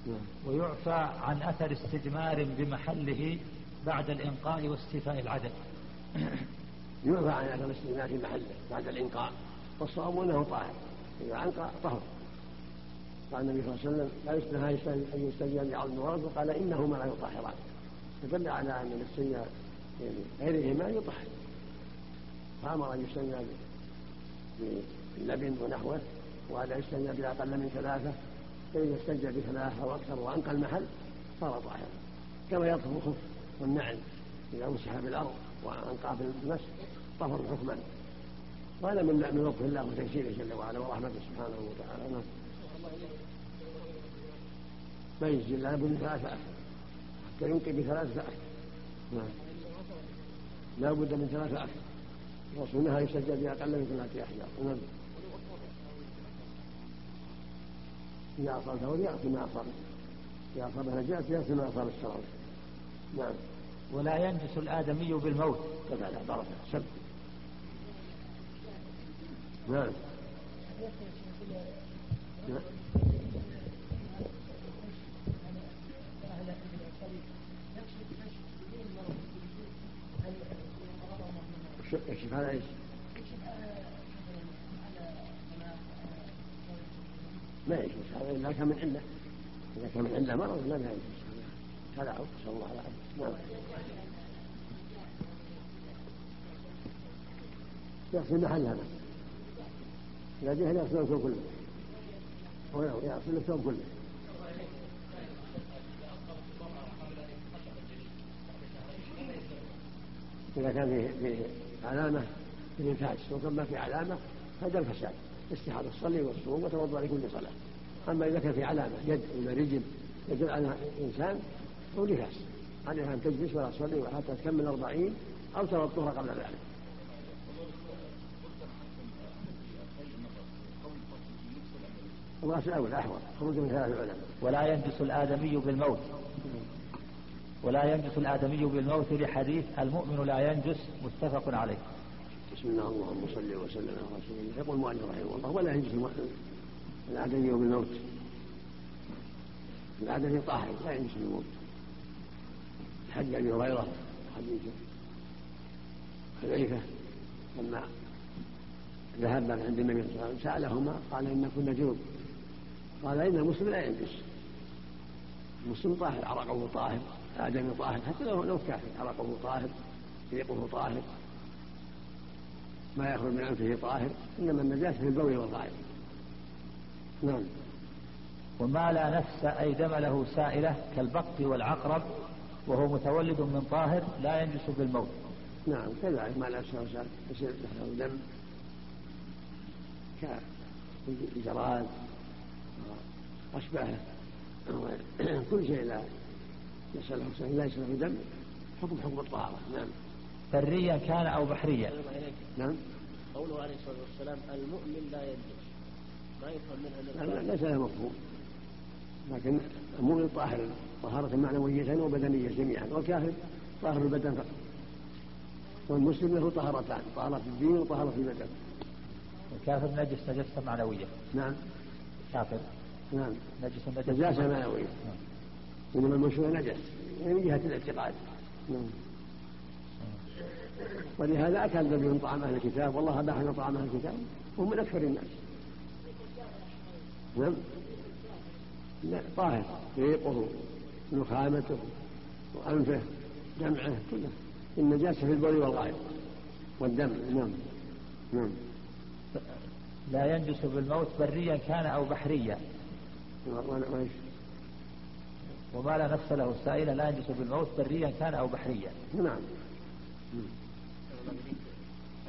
نعم. ويعفى عن أثر استجمار بمحله بعد الإنقاء واستيفاء العدد. يعفى عن أثر الاستجمار في محله بعد الإنقاء. والصواب أنه طاهر. إذا أنقى طهر. قال النبي صلى الله عليه وسلم لا يستنهى أن يستجيب بعظم ورد وقال إنهما لا يطهران. فدل على أن الاستنجاء غيرهما يطهر. فأمر أن يستنجى باللبن ونحوه وهذا يستنجى بأقل من ثلاثة. فإذا استنجى بثلاثة أو أكثر وأنقى المحل صار طاهرا كما يطهر الخف والنعل إذا مسح بالأرض وأنقى في المسح طهر حكما. وهذا من من لطف الله وتيسيره جل وعلا ورحمته سبحانه وتعالى. نعم ما يجزي لا بد من ثلاثة أكثر حتى ينقي بثلاثة أكثر نعم. لا بد من ثلاثة أكثر الرسول نهى يسجل بأقل من ثلاثة أحجار نعم. إذا أصابته يأتي ما أصابه إذا أصابه نجاة يأتي ما أصاب الشرع نعم. ولا ينجس الآدمي بالموت. كفى لا بركة سب نعم. هذا إيش؟ ما يجوز هذا إذا كان من عله إذا كان من عله مرض لا يجوز هذا عوف نسال الله العافيه نعم. يغسل محلها بس إذا جهل يغسل الثوب كله. هو يغسل الثوب كله. إذا كان في في علامة في النفاس وكان ما في علامة هذا الفساد استحاضة تصلي والصوم وتوضأ لكل صلاة. أما إذا كان في علامة يد ولا رجل يدل على إنسان هو نفاس. عليها أن تجلس ولا تصلي حتى تكمل أربعين أو ترى الطهر قبل ذلك. الراس الأول أحوط. خروج من ثلاث العلماء ولا ينجس الآدمي بالموت. ولا ينجس الآدمي بالموت لحديث المؤمن لا ينجس متفق عليه. بسم الله اللهم صل وسلم على رسول الله. يقول المؤلف رحمه الله ولا ينجس الآدمي بالموت. الآدمي طاهر لا ينجس بالموت حج أبي هريرة حديث حذيفة لما ذهب عند النبي صلى الله عليه وسلم سألهما قال إن كنا جنوب. قال إن المسلم لا ينجس. المسلم طاهر عرقه طاهر. آدمي طاهر. حتى لو لو كافر عرقه طاهر ريقه طاهر. ما يخرج من أنفه طاهر إنما النجاسة في البول والغائط نعم. وما لا نفس أي دم له سائلة كالبق والعقرب وهو متولد من طاهر لا ينجس بالموت. نعم كذلك ما لا نفس له له دم. كالجراد وأشباهه كل شيء لا. يسأله ليس له دم حكم حكم الطهارة. نعم. بريا كان أو بحريا نعم. قوله عليه الصلاة والسلام المؤمن لا ينجس ما يفهم منها لا ليس له مفهوم. لكن المؤمن طاهر طهارة معنوية وبدنية جميعا. والكافر طاهر البدن فقط. والمسلم له طهارتان طهارة في الدين وطهارة في البدن. الكافر نجس نجسة معنوية. نعم. كافر. نعم. نجس نجسة معنوية. إنما المشروع نجس يعني من جهة الاعتقاد. نعم. ولهذا أكل النبي من طعام أهل الكتاب والله أباح لنا طعام أهل الكتاب وهم من أكثر الناس. نعم. لا طاهر ريقه نخامته وأنفه دمعه كله. النجاسة في البول والغائط والدم. نعم. نعم. لا ينجس بالموت بريا كان أو بحريا؟ وما لا نفس له سائلا لا ينجس بالموت بريا كان أو بحريا. نعم.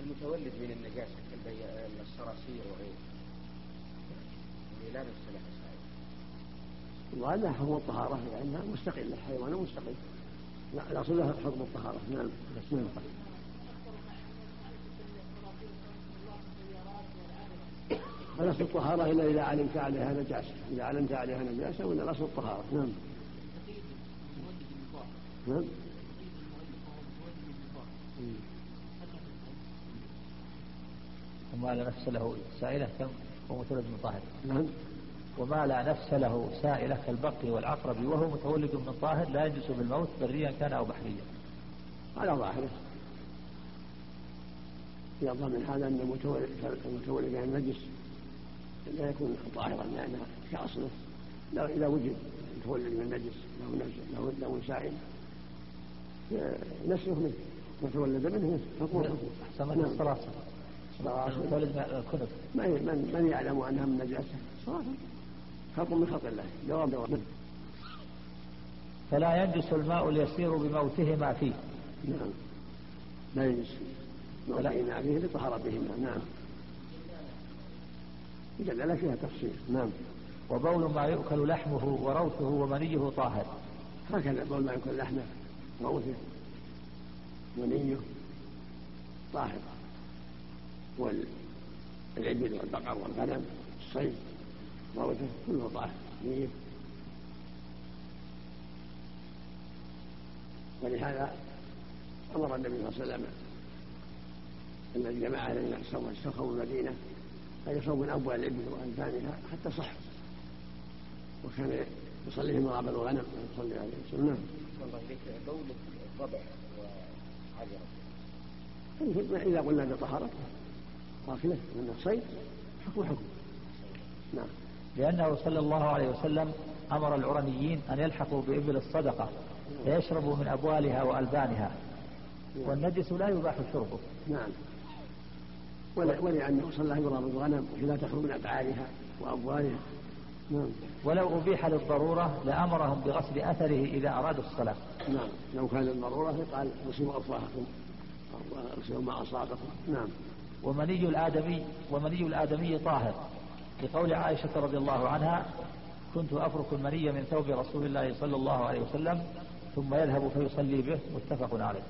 المتولد من النجاسة كالصراصير وغيره. لا نفس له وهذا حكم الطهارة لأنها مستقلة حيوان مستقل لا الأصل لها حكم الطهارة. نعم. نعم. الطهارة إلا إذا علمت عليها نجاسة؟ إذا علمت عليها نجاسة ولا الأصل الطهارة؟ نعم. نعم. وما لا نفس له سائلة كم ومتولد من طاهر. نعم. وما لا نفس له سائلة كالبق والعقرب وهو متولد من طاهر لا يجلس بالموت بريا كان أو بحريا. على ظاهره. يظهر من هذا أن المتولد من النجس لا يكون طاهرا لأنها كأصله إذا وجد متولد من النجس له له سائل نسله منه وتولد منه حكم نعم. متولد من الكنف من من يعلم أنها من نجاسة؟ صلاة خلق من خلق الله. جواب جواب. فلا ينجس الماء اليسير بموتهما فيه. نعم. لا ينجس. موتهما فيه لطهارتهما نعم. جدل فيها تفصيل. نعم. وبول ما يؤكل لحمه وروثه ومنيه طاهر. هكذا بول ما يؤكل لحمه. روثه ونيه طاهر والعبد والبقر والغنم الصيد روثه كله طاهر. نيه ولهذا أمر النبي صلى الله عليه وسلم الذي جمع الذين استوخوا المدينة أن يصوم من ابواب الابل والبانها حتى صح وكان يصلي في مرابع الغنم ويصلي عليه نعم. الله إليك بول الضبع وعجرة إذا قلنا بطهارته قافلة من الصيد حكم حكم؟ نعم. لأنه صلى الله عليه وسلم أمر العرنيين أن يلحقوا بإبل الصدقة فيشربوا من أبوالها وألبانها. والنجس لا يباح شربه. نعم. ولأنه صلى الله عليه وسلم الغنم لا تخرج من أبعالها وأبوالها نعم. ولو أبيح للضرورة لأمرهم بغسل أثره إذا أرادوا الصلاة. نعم. لو كان الضرورة قال غسلوا أفواهكم واغسلوا ما أصابكم. نعم. ومني الآدمي ومني الآدمي طاهر. لقول عائشة رضي الله عنها كنت أفرك المني من ثوب رسول الله صلى الله عليه وسلم ثم يذهب فيصلي به. متفق عليه.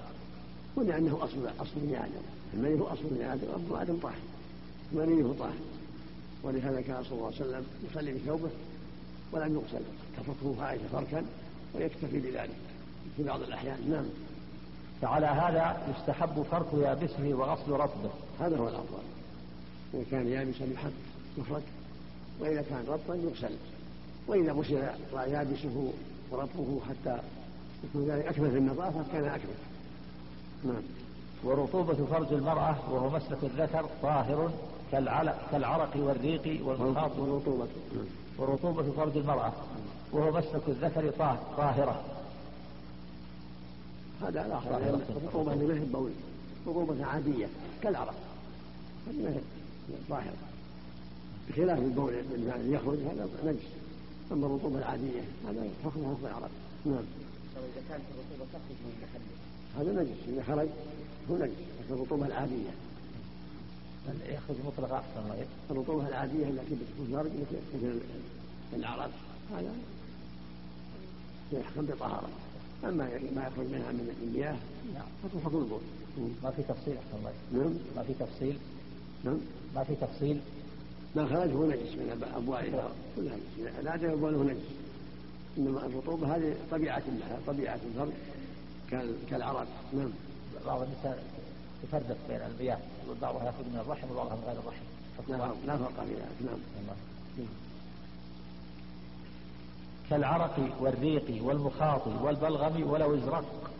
ولأنه أصل أصل ابن آدم المني هو أصل ابن آدم وأبو آدم طاهر. منيه طاهر. ولهذا كان صلى الله عليه وسلم يصلي بثوبه ولم يغسل. تفكه عائشة فركا ويكتفي بذلك في بعض الأحيان. نعم. فعلى هذا يستحب فرك يابسه وغسل رطبه. هذا هو الأفضل. إذا كان يابسا يحب يفرك وإذا كان رطبا يغسل. وإذا غسل يابسه ورطبه حتى يكون ذلك أكمل في النظافة كان أكمل. نعم. ورطوبة فرج المرأة وهو مسلك الذكر طاهر كالعرق والريق والمخاط ورطوبة ورطوبة فرج المرأة. وهو مسلك الذكر طاهرة. هذا الآخر الرطوبة اللي ما هي بول رطوبة عادية كالعرق. هذه ما هي طاهرة. بخلاف البول اللي يخرج هذا نجس. أما الرطوبة العادية هذا حكمها حكم العرق. نعم. إذا كانت الرطوبة تخرج من محله هذا نجس. إذا خرج هو نجس. لكن الرطوبة العادية. يخرج مطلقا الرطوبة العادية التي بتكون خارج مثل العرق هذا يحكم بطهارة. أما ما يخرج منها من المياه نعم. حكم البول ما في تفصيل أحسن الله نعم. ما في تفصيل. نعم. ما في تفصيل. ما خرج هو نجس من أبوالها كلها نجس لا أدري أبواله نجس. إنما الرطوبة هذه طبيعة لها طبيعة الفرد كالعرق نعم. بعض النساء تفرق بين المياه بعضها يأخذ من الرحم وبعضها من غير الرحم. لا فرق في ذلك. نعم. كالعرق والريق والمخاط والبلغم ولو ازرق.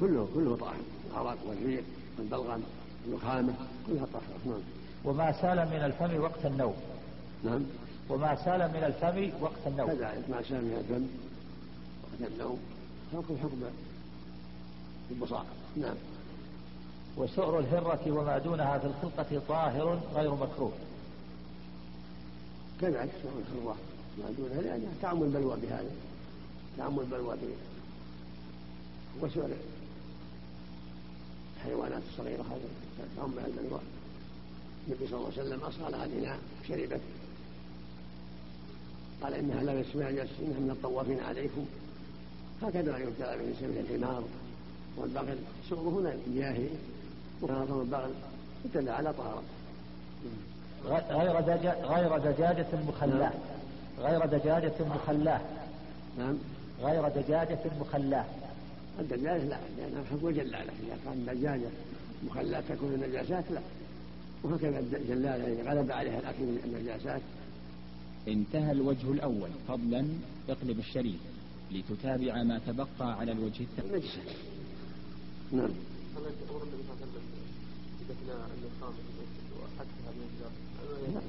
كله كله طاهر. العرق والريق والبلغم والنخامة كلها طاهرة. نعم. وما سال من الفم وقت النوم. نعم. وما سال من الفم وقت النوم. كذلك ما سال من الفم وقت النوم. حكم حكم البصاق نعم. وسؤر الهرة وما دونها في الخلقة طاهر غير مكروه. كذلك سؤر الهرة ما دونها لأنها تعم البلوى بهذا تعم البلوى به وسؤر الحيوانات الصغيرة هذا تعم البلوى. النبي صلى الله عليه وسلم لها الإناء شربت. قال إنها لا يسمع إنها من الطوافين عليكم. هكذا يبتلى به سبيل الحمار والبغل سوره هنا المياه وهذا البغل يدل على طهارة. غير دجا غير دجاجة مخلاة. غير دجاجة مخلاة. نعم. غير دجاجة مخلاة. الدجاجة لا لأنها حكم جلالة. إذا كان دجاجة مخلاة تكون النجاسات لا. وهكذا الجلالة إذا غلب عليها الأكل من النجاسات. انتهى الوجه الأول. فضلا اقلب الشريف لتتابع ما تبقى على الوجه الثاني. نعم.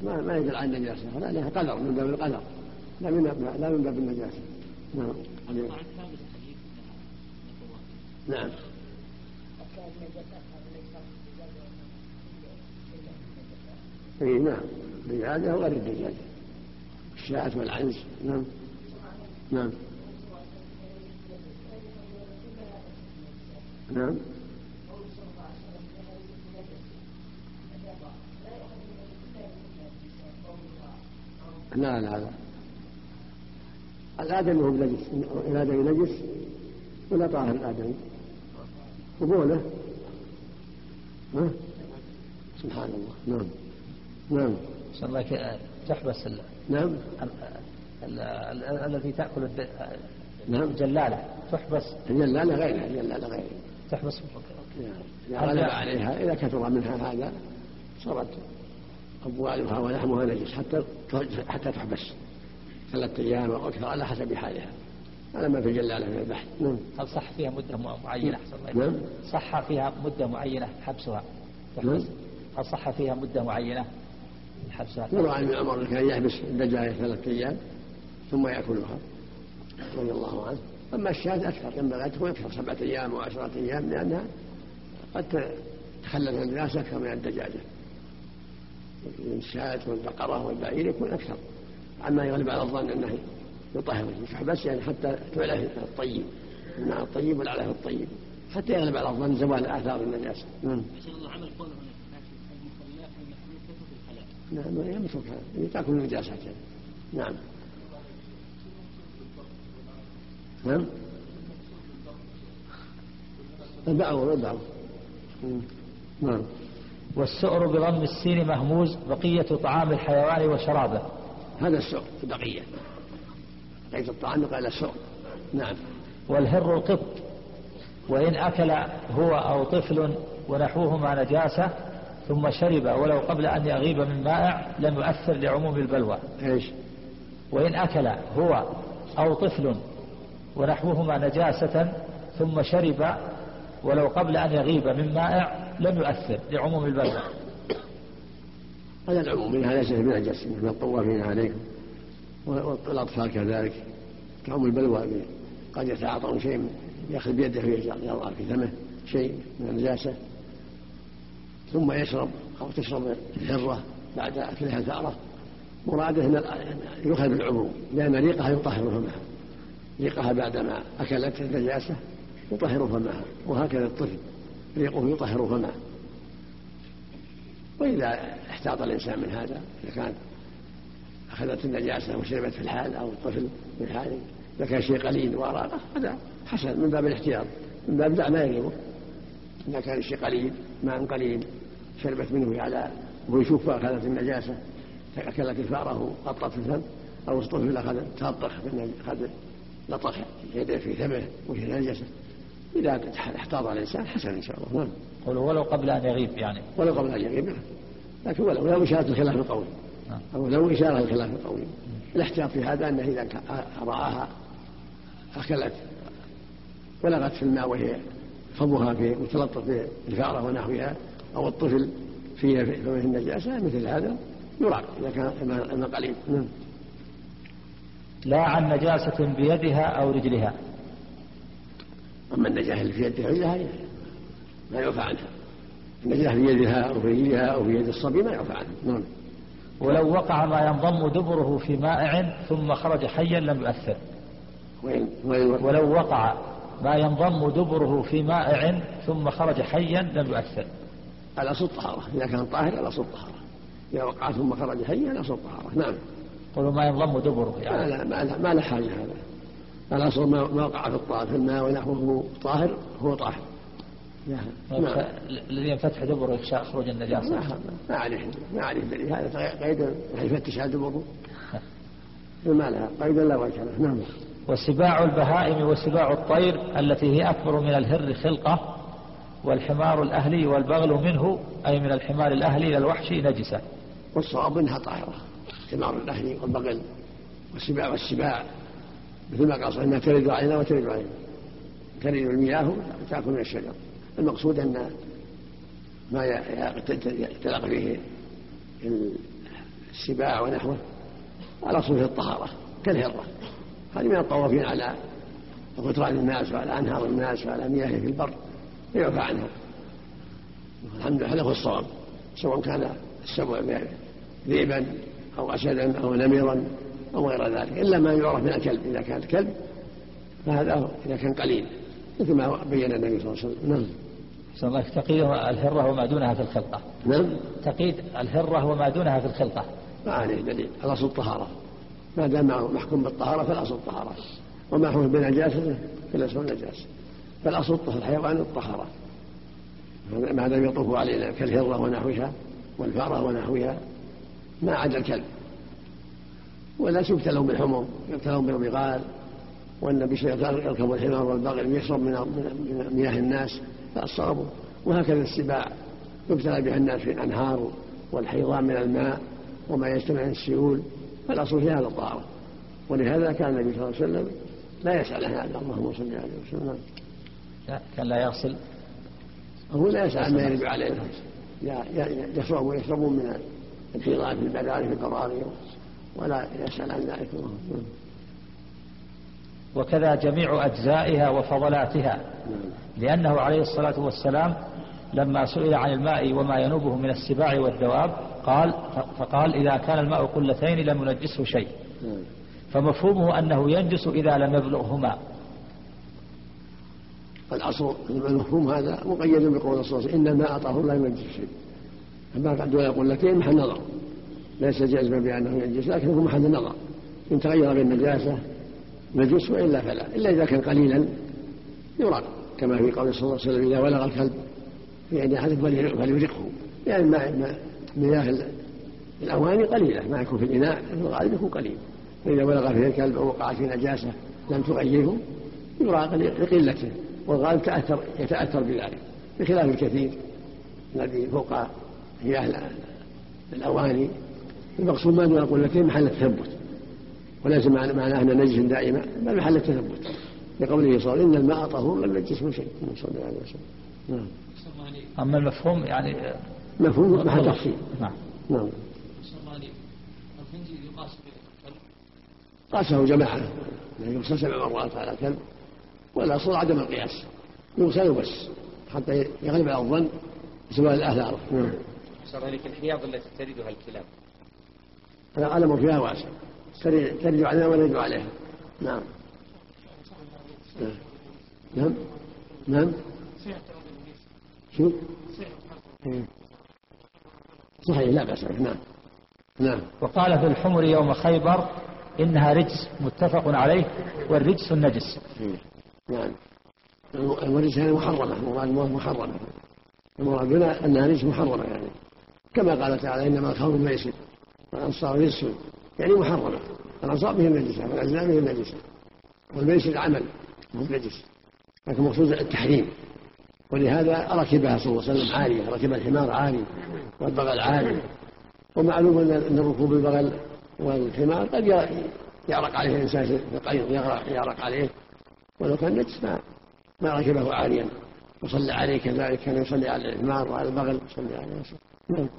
ما ما يدل على النجاسة. هذا عليها قدر من باب القدر. لا من لا من باب النجاسة. نعم. نعم. إي نعم. الدجاجة وغير الدجاجة الشاة والعنز. نعم. نعم. نعم. لا لا لا. الآدمي هو بنجس الآدمي نجس ولا طاهر الآدمي. وبوله. ها؟ سبحان الله. نعم. نعم. صلى الله تحبس ال... نعم. الذي تأكل الد... نعم. جلالة تحبس. الجلالة غيرها الجلالة غيرها تحبس. غلب عليها. إذا كثر منها هذا صارت أبوالها ولحمها نجس حتى حتى تحبس. ثلاثة أيام أو أكثر على حسب حالها. هذا ما في جلالة من البحث. نعم. هل صح فيها مدة معينة؟ أحسن الله نعم. صح فيها مدة معينة حبسها؟ نعم. هل صح فيها مدة معينة حبسها؟ يروى عن ابن عمر كان يحبس الدجاجة ثلاثة أيام ثم يأكلها. رضي الله عنه. أما الشاة أكثر. ينبغي أن تكون أكثر. سبعة أيام وعشرة أيام لأنها قد تخلف الناس أكثر من الدجاجة. الشاة والبقرة والبعير يكون أكثر عما يغلب على الظن أنه يطهر بس يعني حتى تعلى الطيب الماء الطيب والعلف الطيب حتى يغلب على الظن زوال آثار النجاسة نعم. الله عمل الحلال. نعم هي تأكل النجاسات يعني. نعم. نعم. البعض والبعض نعم والسؤر بضم السين مهموز بقية طعام الحيوان وشرابه. هذا السؤر البقية بقية الطعام قال السؤر نعم. والهر القط. وإن أكل هو أو طفل ونحوهما نجاسة ثم شرب ولو قبل أن يغيب من مائع لم يؤثر لعموم البلوى. إيش؟ وإن أكل هو أو طفل ونحوهما نجاسة ثم شرب ولو قبل أن يغيب من مائع لم يؤثر لعموم البلوى هذا العموم. منها ليس من نجس من الطوافين عليكم والأطفال كذلك كعموم البلوى قد يتعاطون شيء يأخذ بيده ويضع في فمه شيء من النجاسة ثم يشرب أو تشرب الحرة بعد أكلها الفأرة. مرادة أن يؤخذ بالعموم لأن ريقها يطهر فمها ريقها بعدما أكلت النجاسة. يطهر فمها وهكذا الطفل ريقه يطهر فمه. وإذا احتاط الإنسان من هذا إذا كان أخذت النجاسة وشربت في الحال أو الطفل في الحال إذا كان شيء قليل وأراقه هذا حسن من باب الاحتياط من باب دع ما يغيبه إذا كان الشيء قليل ماء قليل شربت منه على وهو يشوف أخذت النجاسة أكلت الفأرة في الفم أو الطفل أخذ تلطخ أخذ لطخ يده في فمه وفي النجاسة إذا احتاط الإنسان حسن إن شاء الله. نعم. قل ولو قبل أن يغيب يعني. ولو قبل أن يغيب نعم. لكن ولو لو إشارة الخلاف القولي نعم. أو لو إشارة الخلاف القولي الاحتياط في هذا أنه إذا رآها أكلت ولغت في الماء وهي فمها في متلطف في الفأرة ونحوها أو الطفل في فمه النجاسة مثل هذا يراق إذا كان الماء قليل. نعم. لا عن نجاسة بيدها أو رجلها. أما النجاة اللي في يدها رجلها ما يعفى عنها. النجاة في يدها أو في رجلها أو في يد الصبي ما يعفى عنها. نعم. ولو وقع ما ينضم دبره في مائع ثم خرج حيا لم يؤثر. وين؟ وين؟ ولو وقع ما ينضم دبره في مائع ثم خرج حيا لم يؤثر. الأصل الطهارة. إذا كان طاهر الأصل الطهارة. إذا وقع ثم خرج حيا الأصل الطهارة. نعم. قولوا ما ينضم دبره يعني. ما لا, ما لا حاجة هذا. الأصل ما وقع في الطاهر في الماء ونحوه طاهر هو طاهر. نعم. الذي ينفتح دبره يخشى خروج النجاسة. ما عليه ما عليه دليل. هذا قيد يفتش على دبره. ما لها قيد لا وجه له. نعم. وسباع البهائم وسباع الطير التي هي أكبر من الهر خلقة والحمار الأهلي والبغل منه أي من الحمار الأهلي إلى الوحش نجسة. والصواب أنها طاهرة الحمار الأهلي والبغل والسباع والسباع. مثل ما قال إنها ترد علينا وترد علينا ترد المياه وتأكل من الشجر. المقصود أن ما يتلاقى فيه السباع ونحوه على صفه الطهارة كالهرة. هذه من الطوافين على غتران الناس وعلى أنهار الناس وعلى مياه في البر فيعفى عنها الحمد لله هذا هو الصواب سواء كان السبع ذئبا أو أسدا أو نمرا أو غير ذلك إلا ما يعرف من الكلب إذا كان الكلب فهذا إذا كان قليل مثل ما بين النبي صلى الله عليه وسلم. نعم. صلى الله تقيد الهرة وما دونها في الخلقة. نعم. تقيد الهرة وما دونها في الخلقة. ما عليه دليل. الأصل الطهارة. ما دام محكوم بالطهارة فالأصل الطهارة. وما حكم بالنجاسة؟ فالأصل النجاسة فالأصل الحيوان الطهارة. ما دام يطوف علينا كالهرة ونحوها والفأرة ونحوها ما عدا الكلب. والناس يبتلون بالحمر يبتلون بالبغال والنبي صلى الله عليه وسلم يركب الحمار والبغل ويشرب من مياه الناس فالصواب وهكذا السباع. يبتلى بها الناس في الأنهار والحيضان من الماء وما يجتمع من السيول فالأصل في هذا الطهاره ولهذا كان النبي صلى الله عليه وسلم لا يسأل عن هذا. اللهم صل عليه وسلم. لا كان لا يغسل؟ هو لا يسأل عما يرد عليه. يشرب ويشربون من الحيضان في البداري في القراري ولا يسأل عن ذلك. وكذا جميع أجزائها وفضلاتها. لأنه عليه الصلاة والسلام لما سئل عن الماء وما ينوبه من السباع والدواب قال فقال إذا كان الماء قلتين لم ينجسه شيء. فمفهومه أنه ينجس إذا لم يبلغهما. الأصل المفهوم هذا مقيد بقول صلى الله عليه وسلم إن الماء طهور لا ينجس شيء. أما بعد ولا قلتين محل نظر. ليس جازما بأنه ينجس لكن هو محل النظر. إن تغير بالنجاسة نجس وإلا فلا. إلا إذا كان قليلا يراق كما في قول صلى الله عليه وسلم إذا ولغ الكلب في يد أحدكم فليرقه. يعني ما مياه الأواني قليلة ما يكون في الإناء الغالب يكون قليل. فإذا ولغ فيه الكلب أو وقع في نجاسة لم تغيره يراق لقلته والغالب تأثر يتأثر بذلك بخلاف الكثير الذي فوق مياه الأواني. المقصود ما دون قلتين محل التثبت. وليس معناه أن نجس دائما بل محل التثبت. لقوله صلى الله عليه وسلم إن الماء طهور لم يجسمه شيء. صلى الله عليه وسلم. نعم. أما المفهوم يعني مفهوم محل تفصيل نعم. نعم. قاسه جماعة. يعني يغسل سبع مرات على الكلب والأصل عدم القياس. يغسل بس حتى يغلب على الظن سواء الآثار نعم. صار الحياض التي تردها الكلاب؟ الأمر فيها واسع. ترد عليها ولا عليها. نعم. نعم. نعم. شو؟ صحيح لا بأس نعم. نعم. وقال في الحمر يوم خيبر إنها رجس متفق عليه والرجس النجس. نعم. الرجس هذه محرمة المراد محرمة. المراد بنا أنها رجس محرمة يعني. كما قال تعالى إنما الخمر ميسر والأنصار رجس يعني محرمة. الأنصار به النجسة والأزلام به النجسة والميسر عمل مو نجس. لكن المقصود التحريم. ولهذا ركبها صلى الله عليه وسلم عالية ركب الحمار عالي والبغل عالي. ومعلوم أن ركوب البغل والحمار قد يعرق عليه الإنسان في الطريق يعرق عليه. ولو كان نجس ما ما ركبه عاليا. وصلى عليه كذلك كان يصلي على الحمار وعلى البغل يصلي عليه. نعم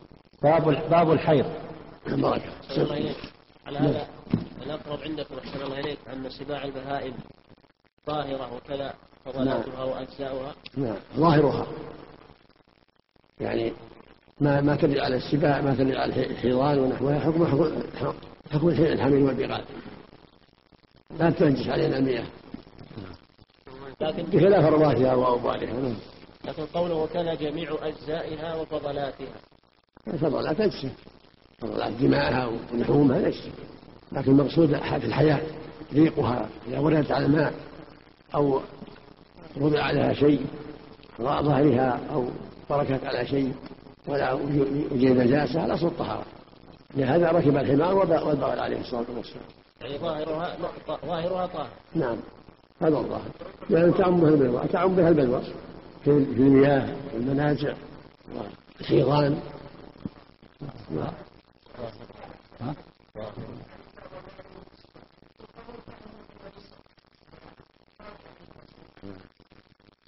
باب باب الحيض. بركة على هذا الأقرب عندكم أحسن الله إليك أن سباع البهائم ظاهرة وكذا فضلاتها نعم. وأجزاؤها. نعم. ظاهرها. يعني ما ما تدل على السباع ما تدل على الحيضان ونحوها حكم حكم حكم الحمل والبغال. لا تنجس علينا المياه. لكن بخلاف رواتها واوبالها نعم. لكن قوله وكان جميع أجزائها وفضلاتها. الفضلات فضلات دماءها ولحومها نجسه لكن المقصود في الحياة ريقها إذا وردت على الماء أو وضع عليها شيء ظهرها أو بركت على شيء ولا وجد نجاسة الاصل الطهاره لهذا ركب الحمار والبغل عليه الصلاة والسلام. يعني ظاهرها ظاهرها طاهر. نعم. هذا الظاهر. لأن تعم بها البلوى. تعم بها البلوى. في المياه والمنازع والحيضان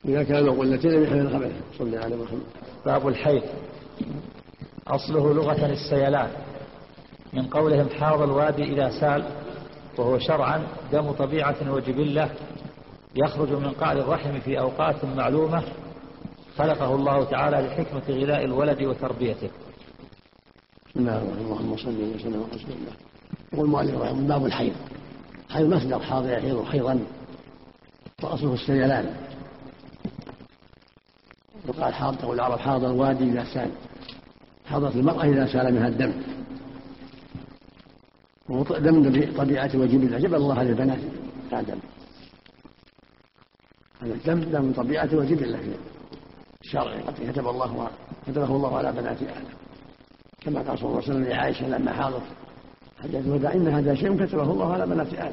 إذا كان قلتين من حمل الخبث صلى على محمد. باب الحيض. أصله لغة السيلان من قولهم حاض الوادي إذا سال وهو شرعا دم طبيعة وجبلة يخرج من قعر الرحم في أوقات معلومة خلقه الله تعالى لحكمة غذاء الولد وتربيته. بسم الله الرحمن الرحيم. اللهم صل وسلم على رسول الله. يقول المؤلف رحمه باب الحيض. الحيض مصدر حاضر يحيض حيضا. واصله السيلان. وقال حاض تقول العرب حاض الوادي إذا سال. حاضت المرأة إذا سال منها الدم. دم بطبيعة وجبله جبل الله على البنات آدم هذا الدم دم طبيعه وجبله في الشرع كتب الله كتبه الله على بنات آدم. كما قال صلى الله عليه وسلم لعائشة لما حاضت حجة الوداع إن هذا شيء كتبه الله على بنات آدم.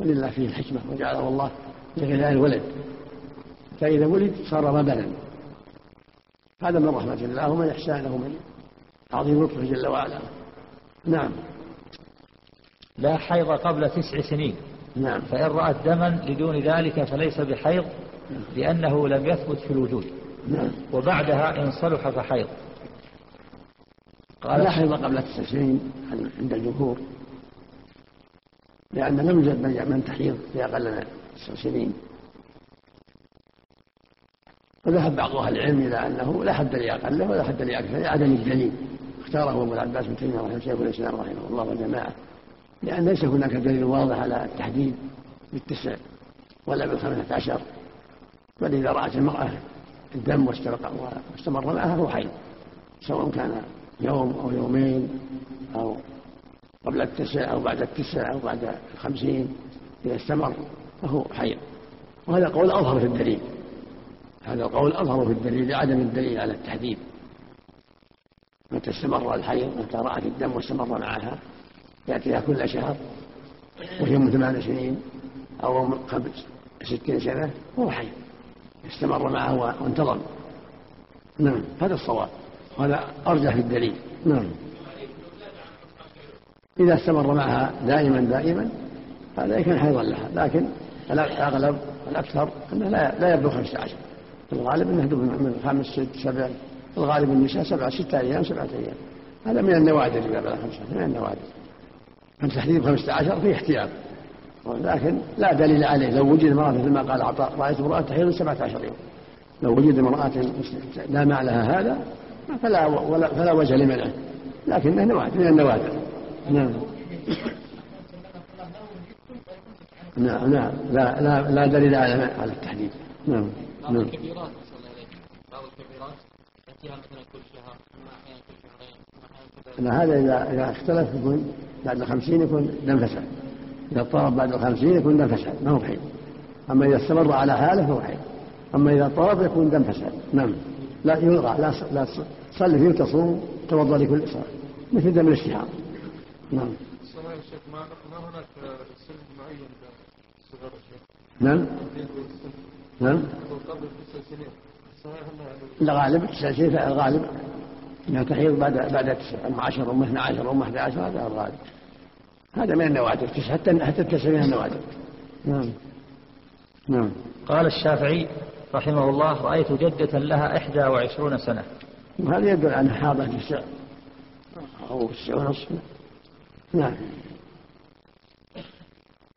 ولله فيه الحكمة وجعله الله لغذاء الولد فإذا ولد صار ربنا هذا من رحمة الله ومن إحسانه من عظيم لطفه جل وعلا. نعم. لا حيض قبل تسع سنين. نعم. فإن رأت دما لدون ذلك فليس بحيض لأنه لم يثبت في الوجود. نعم. وبعدها إن صلح فحيض. قال لا حيض قبل تسع سنين عند الجمهور لأن لم يوجد من تحيض في أقل من تسع سنين وذهب بعض أهل العلم إلى أنه لا حد لأقله ولا حد لأكثر لعدم الدليل. اختاره أبو العباس بن تيمية رحمه شيخ الإسلام رحمه الله وجماعة لأن ليس هناك دليل واضح على التحديد بالتسع ولا بالخمسة عشر. بل إذا رأت المرأة الدم واستمر معها فهو حيض سواء كان يوم أو يومين أو قبل التسع أو بعد التسع أو بعد الخمسين إذا استمر فهو حيض وهذا قول أظهر في الدليل. هذا القول أظهر في الدليل لعدم الدليل على التحديد متى استمر الحيض متى رأت الدم واستمر معها يأتيها كل شهر وهي من ثمان سنين أو من قبل ستين سنة هو حي. استمر معه وانتظم نعم هذا الصواب. وهذا أرجح في الدليل. نعم. إذا استمر معها دائما دائما هذا كان حيضا لها. لكن الأغلب الأكثر أنه لا لا يبلغ 15 في الغالب أنه من خمس ست سبع. الغالب النساء سبعة ستة أيام سبعة أيام. هذا من النوادر إذا بلغ خمسة من النوادر. تحديد خمسة عشر فيه احتياط. لكن لا دليل عليه. لو وجد امرأة مثل ما قال عطاء رأيت امرأة تحيض سبعة عشر يوم. لو وجد امرأة لا مع لها هذا. فلا, ولا فلا وجه لمنعه لكنه نوادر من النوادر نعم. نعم نعم. لا لا لا دليل على على التحديد. نعم بعض نعم. الكبيرات بعض الكبيرات تأتيها مثلا كل شهر أحيانا كل شهرين لا هذا إذا إذا اختلف يكون بعد الخمسين يكون دم فساد. إذا اضطرب بعد الخمسين يكون دم فساد ما هو حيض أما إذا استمر على حاله فهو حيض أما إذا اضطرب يكون دم فساد. نعم. لا يلغى لا لا تصلي فيه وتصوم توضأ لكل صلاة مثل دم الاشتهار. نعم. الصلاة يا شيخ ما ما هناك سن معين للصغار نعم. نعم. قبل تسع سنين. صحيح الغالب تسع سنين الغالب. انها تحيض بعد بعد تسع أم 10 أم 12 أم 11 هذا الغالب. هذا من النوادر حتى حتى التسع من النوادر. نعم. نعم. قال الشافعي رحمه الله رأيت جدة لها إحدى وعشرون سنة. وهذا يدل أنها حاضة تسع أو تسع ونصف نعم.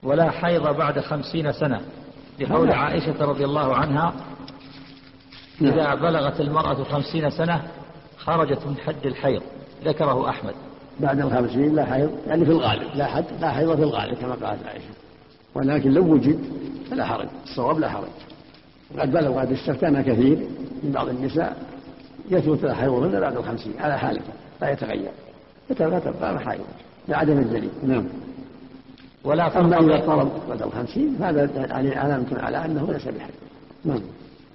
ولا حيض بعد خمسين سنة لقول عائشة رضي الله عنها نعم. إذا بلغت المرأة خمسين سنة خرجت من حد الحيض ذكره أحمد. بعد الخمسين لا حيض يعني في الغالب. لا حد لا حيض في الغالب كما قالت عائشة. ولكن لو وجد فلا حرج. الصواب لا حرج. قد بلغ قد استفتانا كثير من بعض النساء يثبت حيضهن بعد الخمسين على حالته لا يتغير. فتبقى تبقى حائض لعدم الدليل. نعم. ولا أما إذا اضطرب بعد الخمسين فهذا يعني علامة على أنه ليس بحيض. نعم.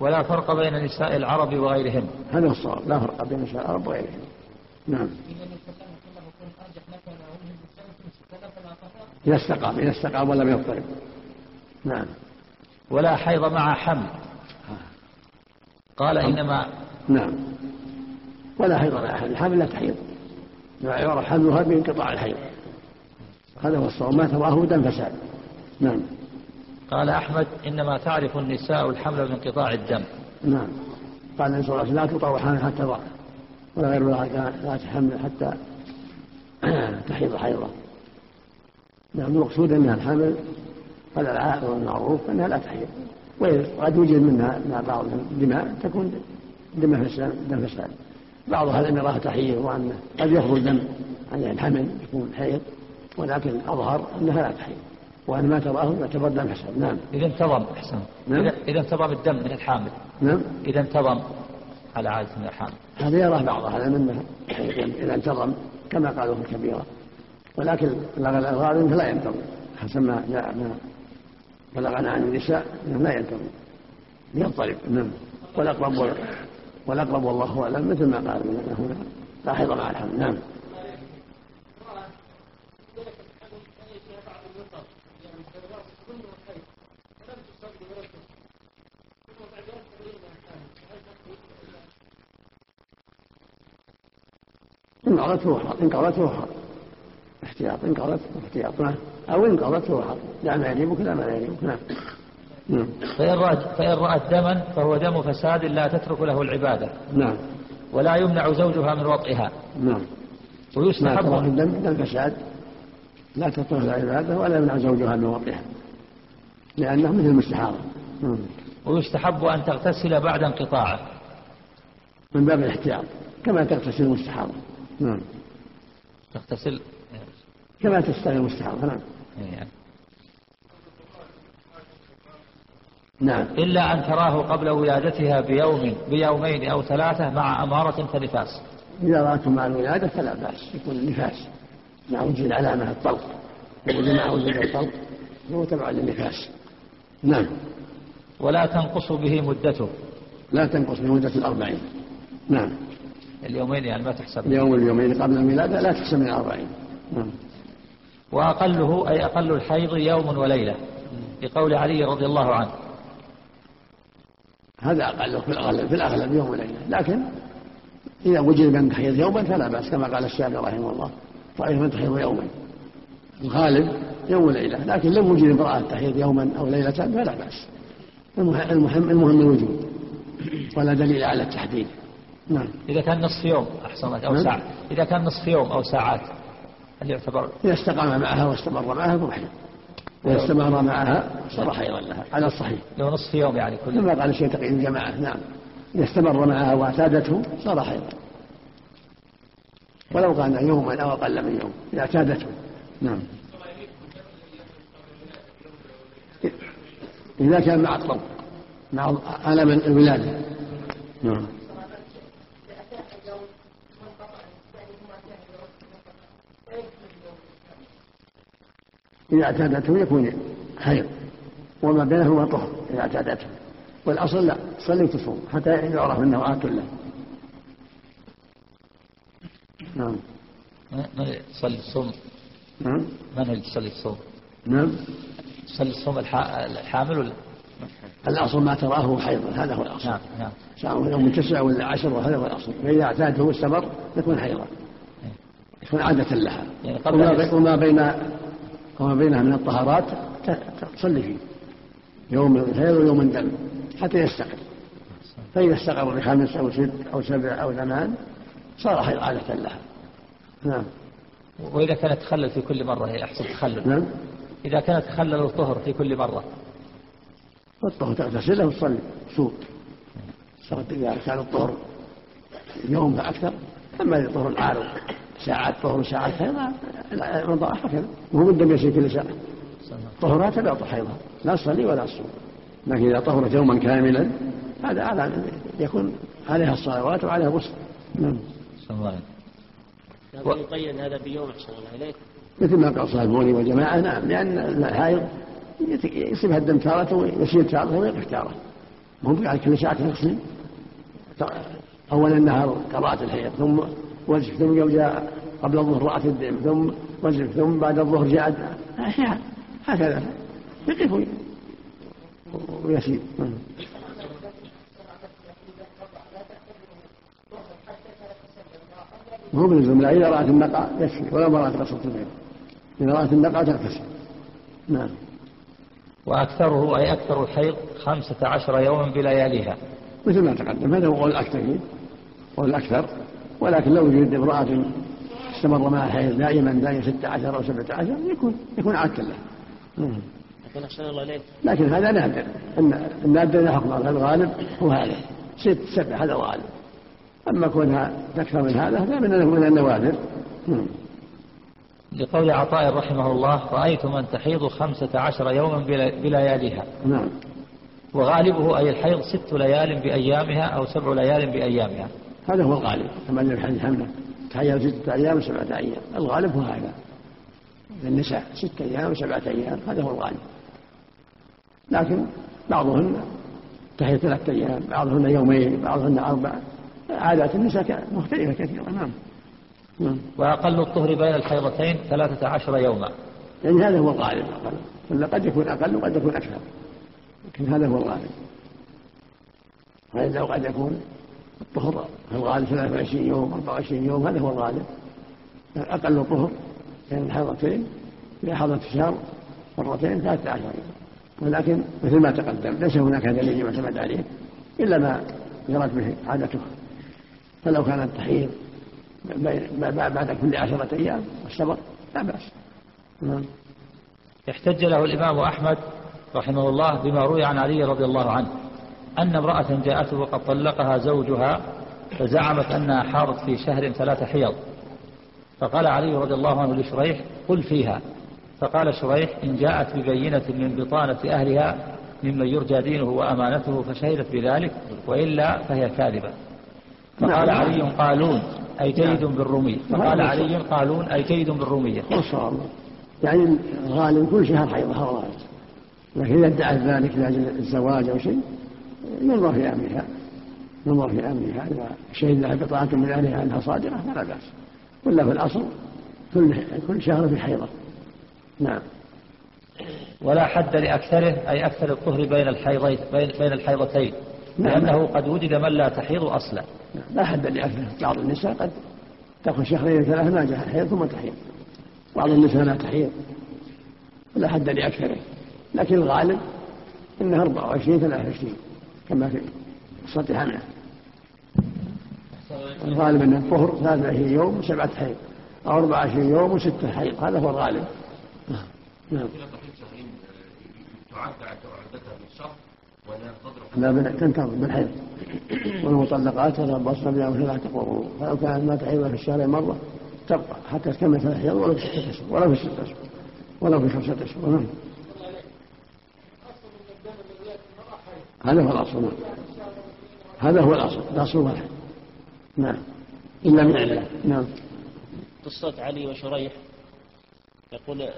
ولا فرق بين نساء العرب وغيرهم هذا هو الصواب. لا فرق بين نساء العرب وغيرهم نعم. إذا استقام. إذا استقام ولم يضطرب نعم. ولا حيض مع حمل. قال. إنما نعم. ولا حيض مع حمل. الحمل لا تحيض. يعرف حملها بانقطاع الحيض. هذا هو الصواب. ما تراه دم فساد. نعم. قال أحمد إنما تعرف النساء الحمل بانقطاع الدم. نعم. قال النبي صلى الله عليه وسلم لا تطوع حمل حتى تضع. ولا غير لا تحمل حتى تحيض حيضة. نعم. المقصود أنها الحمل هذا العائد والمعروف أنها لا تحيض وقد يوجد منها مع بعض الدماء تكون دم فساد دم فساد بعضها لأن الله تحيض وأن قد يخرج دم عن الحمل يكون حيض ولكن الأظهر أنها لا تحيض وأن ما تراه يعتبر دم حسن نعم. إذا انتظم أحسن. نعم. إذا انتظم الدم من الحامل. نعم. إذا انتظم على عادة من الحامل. هذا يراه بعضها على منه إذا انتظم كما قالوا في الكبيرة. ولكن الغالب فلا ينتظم. حسب ما جاء بلغنا عن النساء إنه لا ينتظم يضطرب نعم. والأقرب والأقرب والله أعلم مثل ما قال هنا. لا حيض مع الحمل نعم. إن حق إن حق احتياط. إن قضت احتياط. أو إن قضته حق. لا ما يريبك لا ما يريبك نعم. نعم. فإن رأت, فإن رأت دما فهو دم فساد لا تترك له العبادة. نعم. ولا يمنع زوجها من وطئها. نعم. ويستحب ما الدم دم فساد لا تترك العبادة ولا يمنع زوجها من وطئها. لأنه مثل المستحاضة. نعم. ويستحب أن تغتسل بعد انقطاعه. من باب الاحتياط. كما تغتسل المستحاضة. نعم. تغتسل كما تستغل المستحاضة. نعم. يعني. نعم. إلا أن تراه قبل ولادتها بيوم بيومين أو ثلاثة مع أمارة فنفاس. إذا رأته مع الولادة فلا بأس يكون النفاس مع وجود العلامة الطلق. وجود مع وجود الطلق هو تبع للنفاس. نعم. ولا تنقص به مدته. لا تنقص بمدة الأربعين. نعم. اليومين يعني ما تحسب. اليوم واليومين قبل الولادة لا تحسب من الأربعين. نعم. وأقله أي أقل الحيض يوم وليلة لقول علي رضي الله عنه. هذا أقل في الأغلب في الأغلب يوم وليلة. لكن إذا وجد من تحيض يوما فلا بأس كما قال الشافعي رحمه الله. رأيت من تحيض يوما. الغالب يوم وليلة لكن لو وجد امرأة تحيض يوما أو ليلة فلا بأس. المهم المهم الوجود ولا دليل على التحديد. نعم. إذا كان نصف يوم أحسنت أو نعم. ساعة. إذا كان نصف يوم أو ساعات. هل يعتبر؟ إذا استقام معها واستمر معها فمحيض إذا استمر معها صار حيضا لها على الصحيح. لو نصف يوم يعني كل كما قال الشيخ تقي الجماعة نعم. إذا استمر معها واعتادته صار حيضا ولو كان يوما أو أقل من يوم إذا اعتادته. نعم. إذا كان مع الطلق مع ألم الولادة. نعم. إذا اعتادته يكون حيض وما بينهما طهر إذا اعتادته. والأصل لا تصلي وتصوم حتى يعرف أنه آت له. نعم. من يصلي الصوم؟ نعم. من يصلي الصوم؟ نعم. يصلي الصوم الحا- الحامل ولا؟ الأصل ما تراه حيضا هذا هو الأصل. نعم نعم. سواء يوم تسع ولا عشر وهذا هو الأصل. فإذا اعتاده واستمر يكون حيضا. يكون عادة لها. يعني بي- وما بين وما بينها من الطهارات تصلي فيه. يوم الحيض ويوم الدم حتى يستقر. فإذا استقر بخمس أو ست أو سبع أو ثمان صار حيض عادة لها. نعم. وإذا كانت تخلل في كل مرة هي أحسن تخلل. نعم. إذا كانت تخلل الطهر في كل مرة. والطهر تغتسله وتصلي. سوء صارت إذا كان الطهر يوم فأكثر أما إذا طهر عارض ساعات طهر وساعات حيض الوضع هكذا وهو بالدم يسير كل ساعة طهرها تبع حيضها لا تصلي ولا تصوم لكن إذا طهرت يوما كاملا هذا على يكون عليها الصلوات وعليها الغسل. نعم. صلى الله عليه وسلم. لكن يقيد هذا بيوم أحسن الله إليك. مثل ما قال صاحبوني وجماعة نعم لأن الحائض يصيبها الدم تارة ويسير تارة ويقف تارة. مو بعد كل ساعة تغسل أول النهار قرأت الحيض ثم وزف ثم يوم جاء قبل الظهر رأت الدم ثم وزف ثم بعد الظهر جاء أحيانا هكذا. يقف وي- ويسير. نعم. هو بلزم. لا إذا رأت النقع يكفي ولو ما رأت غسلة البيض إذا رأت النقع تغتسل. نعم. وأكثره أي أكثر الحيض خمسة عشر يوما بلياليها. مثل ما تقدم. هذا هو الأكثر. قول الأكثر. ولكن لو وجد امرأة استمر معها الحيض دائما دائما ستة عشر أو سبعة عشر يكون يكون عادة له. لكن أحسن الله إليك. لكن هذا نادر ان النادر لا حكم على الغالب هو هذا. ست سبع هذا الغالب أما كونها تكثر من هذا هذا من من النوادر نعم. لقول عطاء رحمه الله رأيت من تحيض خمسة عشر يوما بل- بلياليها. نعم. وغالبه أي الحيض ست ليال بأيامها أو سبع ليال بأيامها. هذا هو الغالب. كما جاء في حديث حمله تحيل ستة أيام وسبعة أيام. الغالب هو هذا. للنساء ستة أيام وسبعة أيام هذا هو الغالب. لكن بعضهن تحيل ثلاثة أيام بعضهن يومين بعضهن أربع. عادات النساء مختلفة كثيرة. نعم. نعم. وأقل الطهر بين الحيضتين ثلاثة عشر يوما. يعني هذا هو الغالب أقل. قد يكون أقل وقد يكون أكثر. لكن هذا هو الغالب. وإلا قد يكون الطهر في الغالب 23 يوم 24 يوم هذا هو الغالب أقل الطهر بين الحيضتين في حضرة الشهر مرتين 13 يوم. ولكن مثل ما تقدم ليس هناك دليل يعتمد عليه إلا ما جرت به عادته. فلو كانت تحيض بعد كل عشرة أيام والصبر لا بأس. نعم. احتج له الإمام أحمد رحمه الله بما روي عن علي رضي الله عنه. أن امرأة جاءته وقد طلقها زوجها فزعمت أنها حاضت في شهر ثلاث حيض. فقال علي رضي الله عنه لشريح قل فيها. فقال شريح إن جاءت ببينة من بطانة أهلها ممن يرجى دينه وأمانته فشهدت بذلك وإلا فهي كاذبة. فقال نعم. علي قالون أي جيد بالرومية. فقال نعم. علي قالون أي جيد بالرومية. والصواب يعني الغالب كل شهر حيض هو الغالب لكن إذا ادعت ذلك لأجل الزواج أو شيء؟ ينظر في أمرها ينظر في أمرها إذا شهد لها بطاعة من أهلها أنها صادقة فلا بأس. ولا في الأصل كل كل شهر في حيضة. نعم. ولا حد لأكثره أي أكثر الطهر بين الحيضين بين, بين الحيضتين. نعم. لأنه قد وجد من لا تحيض أصلا. لا حد لأكثره بعض النساء قد تأخذ شهرين ثلاثة ما جاء حيض ثم تحيض. بعض النساء لا تحيض. ولا حد لأكثره. لكن الغالب أنها 24 23 كما في قصة حمله الغالب أن الطهر 23 يوم وسبعة حيض أو 24 يوم وستة حيض هذا هو الغالب. نعم. لا بل تنتظر بالحيض. والمطلقات يتربصن بأنفسهن ثلاثة قرون فلو كانت ما تحيض في الشهر مرة تبقى حتى تكمل ثلاث حيض ولو في ستة أشهر ولو في ستة أشهر ولو في خمسة أشهر نعم هذا هو الأصل. هذا هو الأصل. الأصل واحد. نعم. إلا من علة نعم. قصة علي وشريح. يقول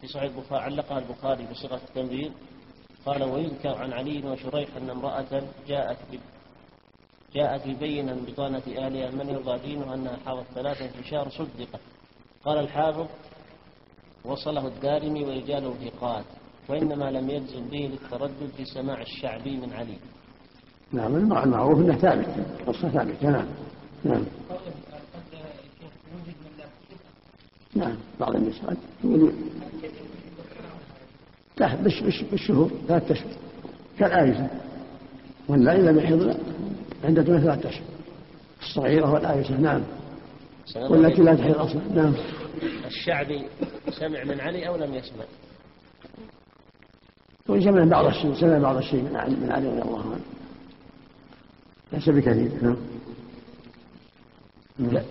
في صحيح البخاري علقها البخاري بصيغة التنبيه قال ويذكر عن علي وشريح أن امرأة جاءت. جاءت ببينا بطانة أهلها من يرضى دينه أنها حاضت ثلاثا في شهر صدقت. قال الحافظ وصله الدارمي ورجاله ثقات وإنما لم يجزم به للتردد في سماع الشعبي من علي. نعم المعروف أنه ثابت. قصة ثابتة نعم. نعم. نعم بعض النساء بالشهور ثلاثة أشهر كالآيسة ولا إذا يحضن عند ثلاثة أشهر. الصغيرة والآيسة نعم. والتي لا تحيض أصلا نعم. الشعبي سمع من علي أو لم يسمع؟ وسمع بعض الشيء سمع بعض الشيء من علي من علي رضي الله عنه. ليس بكثير نعم.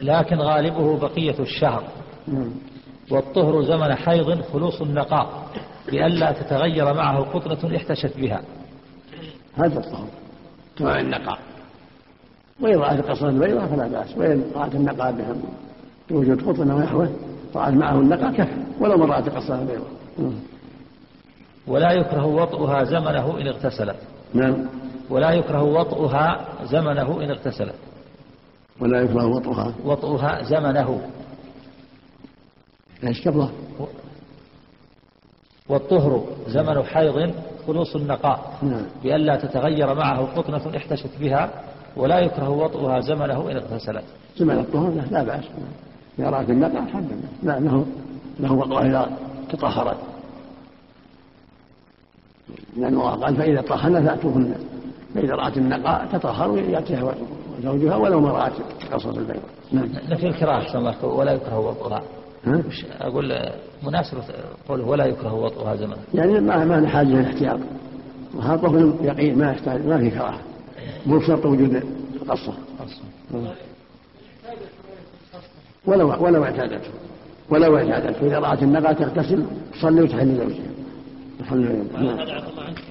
لكن غالبه بقية الشهر. نعم. والطهر زمن حيض خلوص النقاء بألا تتغير معه قطرة احتشت بها. هذا الطهر. تمام النقاء. وإن رأت قصر البيضة فلا بأس. وإن رأت النقاء بها بوجود قطن ونحوه رأت معه النقاء كفى. ولو ما رأت قصر البيضة ولا يكره وطئها زمنه إن اغتسلت. نعم. ولا يكره وطئها زمنه إن اغتسلت. ولا يكره وطئها. وطئها زمنه. إيش قبله؟ والطهر زمن حيض خلوص النقاء. نعم. بألا تتغير معه قطنة احتشت بها ولا يكره وطئها زمنه إن اغتسلت. زمن الطهر لا, بأس. إذا رأت النقاء الحمد لله. لا له له وطئها إذا تطهرت. الله قال فإذا طهرن فأتوهن. فإذا رأت النقاء تطهر ويأتيها زوجها ولو ما رأت قصص البيض نعم. نفي الكراهة ولا يكره وطئها ها؟ أقول مناسبة قوله ولا يكره وطئها زمن يعني ما ما نحتاج إلى الاحتياط. وهذا طهر يقين ما يحتاج ما في كراهة. مو بشرط وجود القصة ولو ولو اعتادته. ولو اعتادته. إذا رأت النقى تغتسل تصلي وتحل زوجها تصلي نعم.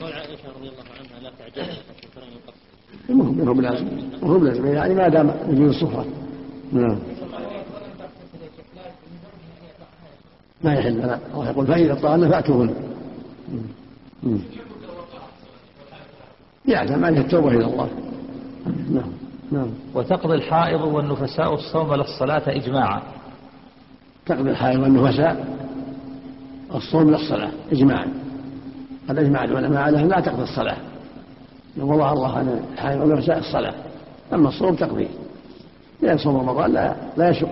قول عائشة رضي الله عنها لا تعجل المهم منهم لازم وهم لازم يعني ما دام وجود الصفره نعم. ما يحل لا. الله يقول فإذا طعن فأتوهن. يعلم عليه التوبة إلى الله. نعم. نعم. وتقضي الحائض والنفساء الصوم للصلاة إجماعا. تقضي الحائض والنفساء الصوم للصلاة إجماعا. قد أجمع العلماء على لا تقضي الصلاة. وضع الله عن الحائض والنفساء الصلاة. أما الصوم تقضي لأن صوم رمضان لا لا يشق.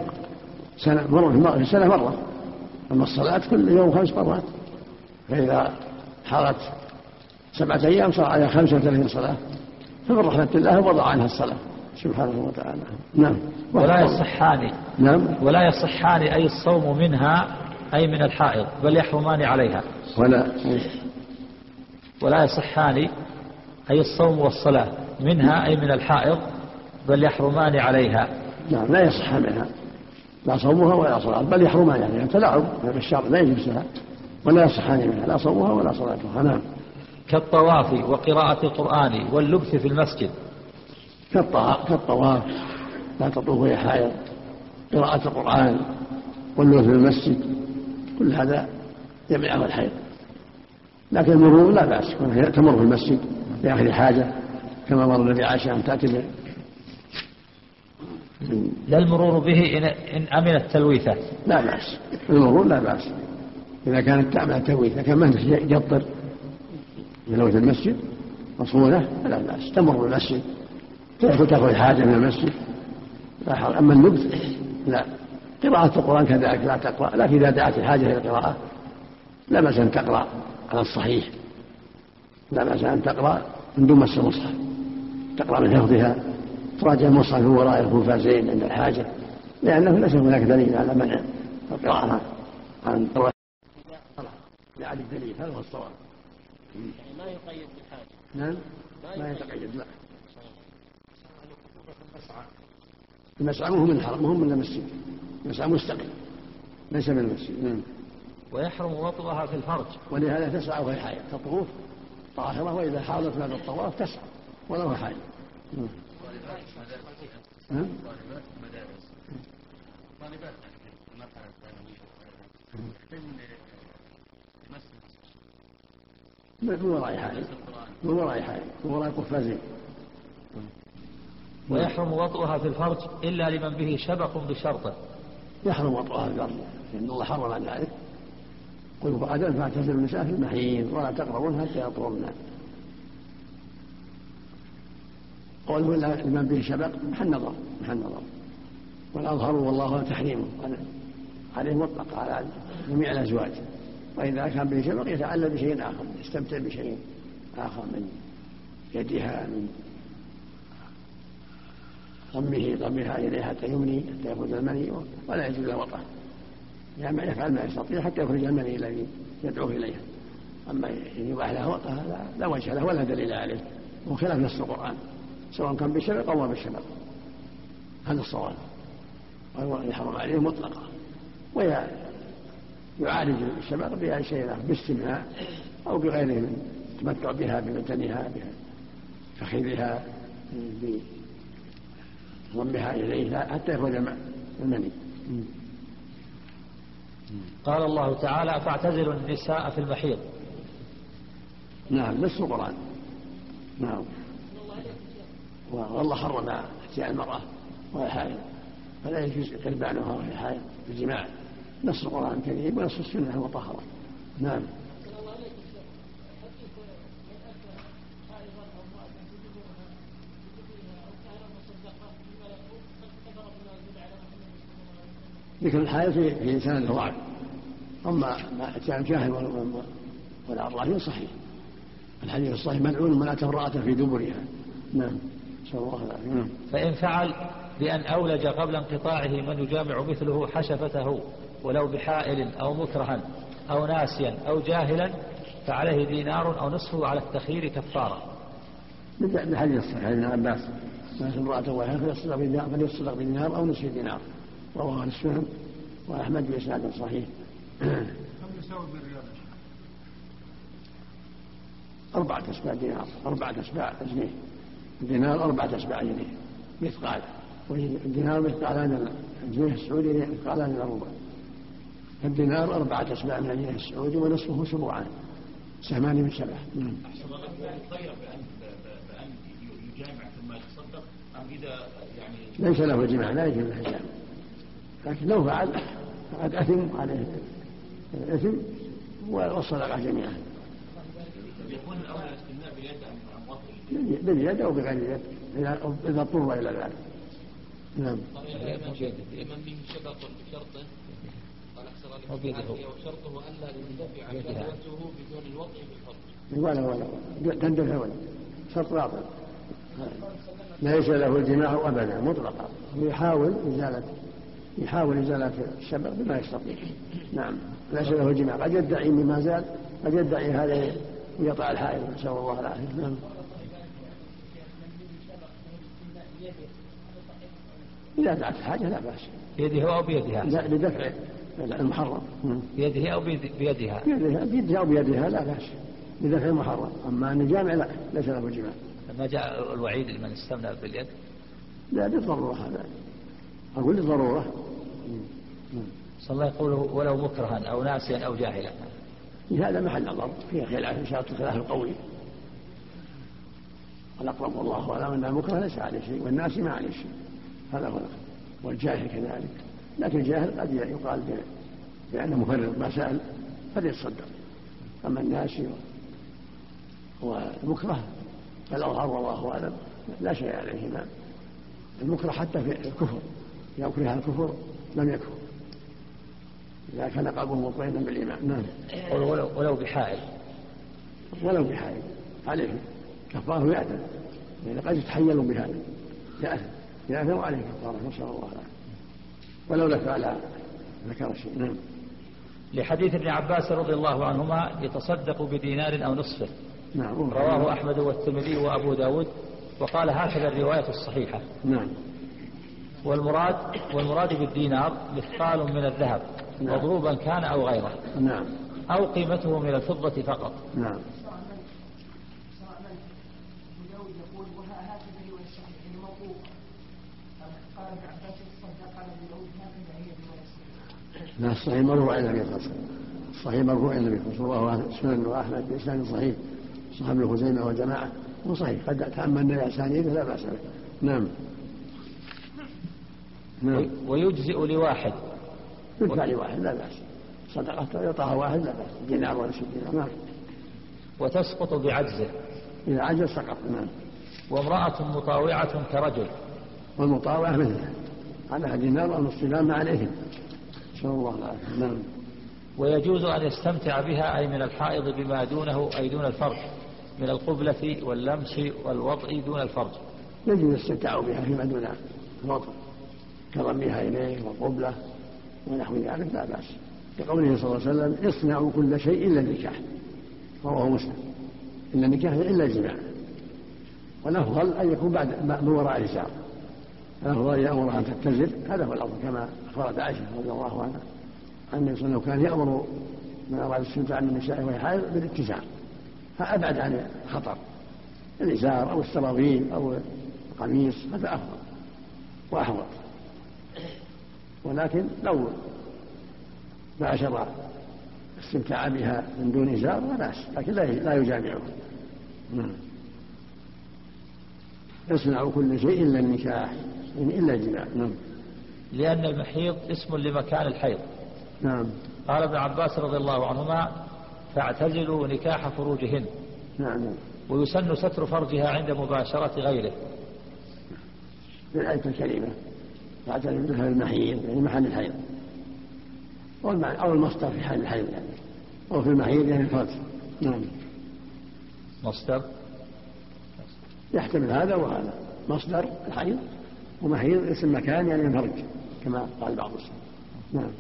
سنة مرة في السنة مرة. أما الصلاة كل يوم خمس مرات. فإذا حارت سبعة أيام صار عليها خمسة وثلاثين صلاة. فمن رحمة الله وضع عنها الصلاة. سبحانه وتعالى. نعم. ولا يصحان. نعم. ولا يصحان أي الصوم منها أي من الحائض بل يحرمان عليها. ولا. ولا يصحان أي الصوم والصلاة منها أي من الحائض بل يحرمان عليها. نعم لا يصح منها. لا صومها ولا صلاة بل يحرمان يعني تلاعب بالشر لا يجوز لها. ولا يصحان منها لا صومها ولا صلاتها. نعم. كالطواف وقراءة القرآن واللبث في المسجد. كالطواف لا تطوف وهي حائض. قراءة القرآن واللبث في المسجد كل هذا يمنعه الحيض لكن المرور لا بأس تمر في المسجد لآخر حاجة كما مر النبي عائشة أن تأتي لا المرور به إن, إن أمن التلويثة لا بأس المرور لا بأس. إذا كانت تعمل التلويثة كان ما يقطر تلوث المسجد مصونة فلا بأس تمر بالمسجد تدخل تأخذ حاجة من المسجد. لا أما النبذ لا. قراءة القرآن كذلك لا تقرأ لكن إذا دعت الحاجة إلى القراءة لا بأس أن تقرأ. على الصحيح. لا بأس أن تقرأ من دون مس المصحف. تقرأ من حفظها تراجع المصحف وراء الخفازين عند الحاجة. لأنه ليس هناك دليل على منع القراءة عن لعدم دليل هذا هو الصواب. يعني ما يقيد بالحاجة. نعم. ما يتقيد لا. المسعى مهم من الحرم مهم من المسجد. المسعى مستقل ليس من المسجد. نعم. ويحرم وطئها في الفرج. ولهذا تسعى وهي حائض. تطوف طاهرة وإذا حاضت بعد الطواف تسعى ولو حائض. نعم من وراء حائل من وراء حائل من وراء قفازين. ويحرم وطئها في الفرج إلا لمن به شبق بشرطه. يحرم وطئها في الأرض لأن الله حرم ذلك. قل بعد فاعتزلوا النساء في المحيض ولا تقربون حتى يطهرن قوله لمن به شبق محل نظر محل نظر. والأظهر والله تحريمه عليه مطلق على جميع الأزواج. وإذا كان به شبق يتعلى بشيء آخر يستمتع بشيء آخر من يدها من ضمه ضمها إليه حتى يمني حتى يخرج المني ولا يجوز له وطأ يعني يفعل ما يستطيع حتى يخرج المني الذي يدعوه إليه. أما إن يباح له وطأ لا, وجه له ولا دليل عليه. وخلاف نص القرآن سواء كان بشبق أو ما بشبق هذا الصواب. يحرم عليه مطلقا. ويعالج شيء له باستماع أو بغيره من التمتع بها ببدنها بفخذها بضمها إليه حتى يخرج المني. قال الله تعالى فاعتزلوا النساء في المحيض نعم نص القرآن. نعم. والله حرم اتيان المرأة وهي حائض. فلا يجوز قربانها وهي حائض بالجماع نص القرآن الكريم ونص السنة المطهرة. نعم. ذكر الحائض في في إنسان ضعف أما ما أتى الجاهل والعراف صحيح. الحديث الصحيح ملعون من أتى امرأة في دبرها. نعم. نسأل الله العافية. نعم. فإن فعل بأن أولج قبل انقطاعه من يجامع مثله حشفته ولو بحائل أو مكرها أو ناسيا أو جاهلا فعليه دينار أو نصفه على التخيير كفارة. الحديث الصحيح ابن عباس. ما امرأة واحدة فليصدق بدينار أو نصف دينار. رواه أهل السنن وأحمد بإسناد صحيح. كم يساوي بالريال؟ أربعة أسباع دينار أربعة أسباع جنيه. الدينار أربعة أسباع جنيه مثقال. والدينار مثقالان الجنيه السعودي مثقالان الربع. الدينار أربعة أسباع من الجنيه السعودي ونصفه سبوعان سهمان من سبعة. نعم. أحسن الله. خير بأن بأن يجامع ثم يتصدق أم إذا يعني ليس له جماع لا يجوز له جماع لكن لو فعل فقد أثم عليه الإثم والصدقة جميعا. يكون الأولى الاستمناء باليد أو بغير اليد إذا إذا اضطر إلى ذلك. نعم. لمن به شبق بشرطه قال وبيده. وشرطه الا يندفع بيدها. شهوته بدون الوطء بالفرج ولا ولا تندفع ولا. شرط باطل. ليس له الجماع ابدا مطلقا. يحاول إزالة يحاول ازاله الشبق بما يستطيع. نعم. ليس له الجماع قد يدعي اني ما زال قد يدعي هذا يقطع الحائض. نسأل الله العافية. نعم. إذا دعت الحاجة لا بأس. بيده أو بيدها؟ لا لدفع المحرم. نعم. بيده أو بيد- بيدها؟ بيدها بيدها أو بيدها لا بأس. لدفع المحرم. أما أن الجامع لا ليس له جماع لما جاء الوعيد لمن استمنى باليد؟ لا للضروره هذا. أقول للضروره صلى الله يقول ولو مكرها أو ناسيا أو جاهلا. هذا محل نظر فيها خلاف إن شاء الله الخلاف القولي والأقرب والله أعلم أن المكره ليس عليه شيء والناس ما عليه شيء. هذا هو الأقرب والجاهل كذلك. لكن الجاهل قد يقال بأنه مفرط. ما سأل فليتصدق. أما الناس والمكره فالأظهر والله أعلم. لا شيء عليهما المكره حتى في الكفر. أكره الكفر لم يكفر. إذا كان قلبه مطمئنا بالإيمان. نعم. ولو, ولو بحائل. ولو بحائل. عليه كفاره يأثم لأن قد يتحيل بهذا. يأثم يأثم وعليه كفارة نسأل الله العافية. ولو لك على ذكر شيء. نعم. لحديث ابن عباس رضي الله عنهما يتصدق بدينار أو نصفه. نعم. رواه أحمد والترمذي وأبو داود. وقال هكذا الرواية الصحيحة. نعم. والمراد والمراد بالدينار مثقال من الذهب نعم. مضروبا كان أو غيره. نعم. أو قيمته من الفضة فقط. نعم. هكذا رواية الصحيح لا مرفوع إلى النبي صلى الله عليه وسلم. الصحيح مرفوع إلى النبي صلى الله عليه وسلم. سنن واحمد بإسناد صحيح. ابن خزيمه وجماعه هو صحيح. قد تأملنا اسانيده لا بأس به. نعم. نعم. ويجزئ لواحد. يدفع لواحد لا بأس. صدقة يعطاها واحد لا بأس. دينار ولا شيء دينار. نعم. وتسقط بعجزه. إذا عجز سقط نعم. وامرأة مطاوعة كرجل. والمطاوعة مثله على دينار أو نصف ما عليهم. نسأل الله العافية. نعم. ويجوز أن يستمتع بها أي من الحائض بما دونه أي دون الفرج. من القبلة واللمس والوضع دون الفرج. يجوز الاستمتاع بها فيما دون الوطن كضمها اليه والقبله ونحو ذلك لا بأس. لقوله صلى الله عليه وسلم اصنعوا كل شيء إلا النكاح رواه مسلم. إن النكاح إلا الجماع والأفضل أن يكون بعد من وراء الازار الأفضل أن يامرها أن تتزر هذا هو الأفضل كما أخبرت عائشة رضي الله عنها. أن النبي صلى الله عليه وسلم كان يأمر من أراد الاستمتاع من النساء وهي حائض بالاتزار فأبعد عن الخطر. الإزار أو السراويل أو القميص هذا أفضل. واحوط ولكن لو باشر استمتاع بها من دون إزار لا باس لكن لا لا يجامعه. نعم. يصنع كل شيء إلا النكاح يعني إلا الجماع نعم. لأن المحيض اسم لمكان الحيض. نعم. قال ابن عباس رضي الله عنهما فاعتزلوا نكاح فروجهن. نعم. ويسن ستر فرجها عند مباشرة غيره. في الآية الكريمة. فاعتزلوا مثل المحيض يعني محل الحيض. أو المصدر في حال الحيض يعني. أو في المحيض يعني الفرج نعم. مصدر؟ يحتمل هذا وهذا. مصدر الحيض ومحيض اسم مكان يعني الفرج كما قال بعض السلف نعم.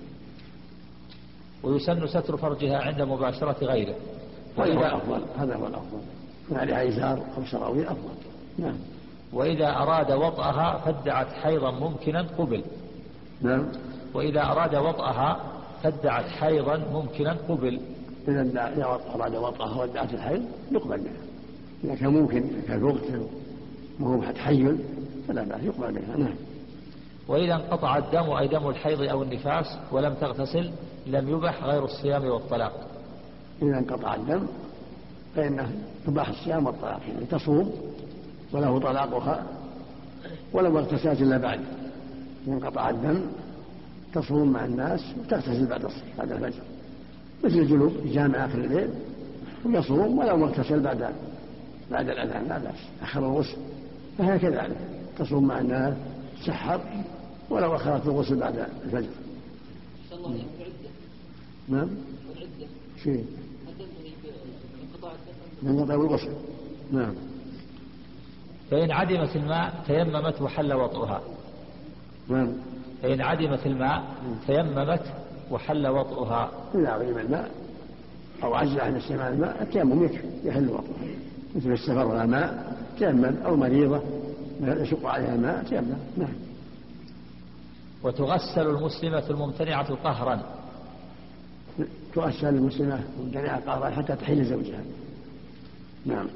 ويسن ستر فرجها عند مباشرة غيره. هذا هو وإذا, الأفضل. هذا هو الأفضل. عليها إزار أو سراويل أفضل. نعم. وإذا أراد وطأها فادعت حيضا ممكنا قبل. نعم. وإذا أراد وطأها فادعت حيضا ممكنا قبل. إذا أراد وطأها وادعت الحيض يقبل بها. إذا كان ممكن إذا كان وقت وهو تحيل فلا بأس يقبل بها. نعم. وإذا انقطع الدم أي دم الحيض أو النفاس ولم تغتسل لم يبح غير الصيام والطلاق. إذا انقطع الدم فإنه يباح الصيام والطلاق يعني تصوم وله طلاقها ولو اغتسلت إلا بعد. انقطع الدم تصوم مع الناس وتغتسل بعد الصلاة بعد الفجر. مثل الجنوب يجامع آخر الليل ويصوم ولو اغتسل بعد بعد الأذان لا بأس. أخر الغسل. فهي كذلك تصوم مع الناس تسحر ولو أخرت الغسل بعد الفجر. نعم. شيء. من الغسل. نعم. فإن عدمت الماء تيممت وحل وطئها. نعم. فإن عدمت الماء تيممت وحل وطئها. إذا عظيم الماء أو عجز عن استعمال الماء التيمم يكفي يحل وطنه مثل السفر ولا ماء تيمم أو مريضة يشق عليها الماء تيمم. نعم. وتغسل المسلمة الممتنعة قهرا. تؤسل المسلمة ممتنعة قهرا حتى تحل زوجها. نعم.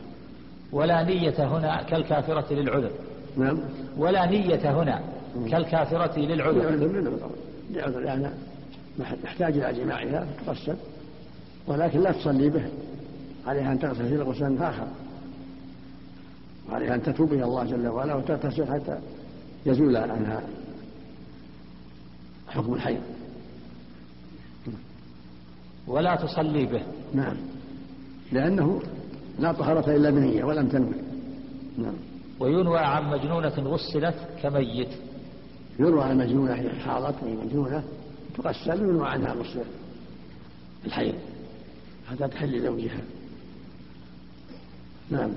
ولا نية هنا كالكافرة للعذر. نعم. ولا نية هنا كالكافرة للعذر. لعذر للعذر لعذر يعني محتاج إلى جماعها تغسل ولكن لا تصلي به. عليها أن تغتسل غسلا آخر وعليها أن تتوب إلى الله جل وعلا وتغتسل حتى يزول عنها حكم الحيض ولا تصلي به. نعم. لأنه لا طهارة إلا بنية ولم تنوي. نعم. وينوى عن مجنونة غسلت كميت. يروى عن مجنونة هي حاضت وهي مجنونة تغسل وينوى عنها غسل الحيض. حتى تحل زوجها نعم.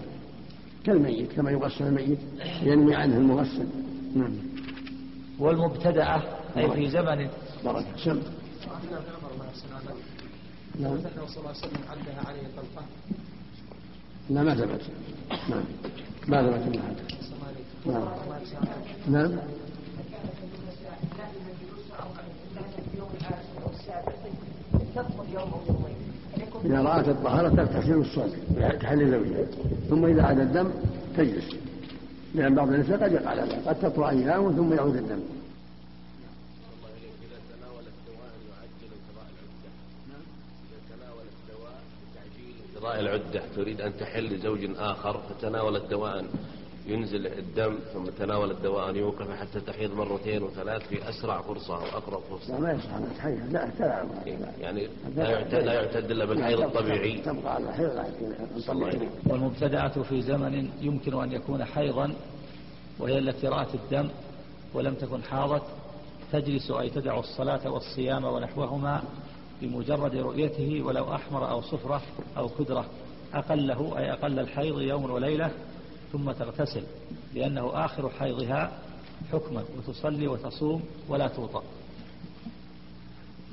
كالميت كما يغسل الميت ينوي عنه المغسل. نعم. والمبتدعة أي في زمن بركة سم نعم. صلى الله عليه وسلم. عدها عليه طلقة لا ما ثبت. نعم. ما ثبت من هذا. نعم. نعم إذا رأت الطهارة تغتسل وتصلي تحل زوجها ثم إذا عاد الدم تجلس. لأن بعض النساء قد يقع هذا قد تطوى أيام ثم يعود الدم. قضاء العدة. تريد أن تحل لزوج آخر فتناولت دواء ينزل الدم ثم تناولت دواء يوقف حتى تحيض مرتين وثلاث في أسرع فرصة أو أقرب لا فرصة ما يصح أن تحيض. لا تلعب يعني لا يعتد, لا يعتد إلا بالحيض الطبيعي. تبقى على الحيض الطبيعي والمبتدعة في زمن يمكن أن يكون حيضا وهي التي رأت الدم ولم تكن حاضت تجلس أي تدع الصلاة والصيام ونحوهما بمجرد رؤيته ولو أحمر أو صفرة أو كدرة. أقله أي أقل الحيض يوم وليلة ثم تغتسل لأنه آخر حيضها حكما وتصلي وتصوم ولا توطأ.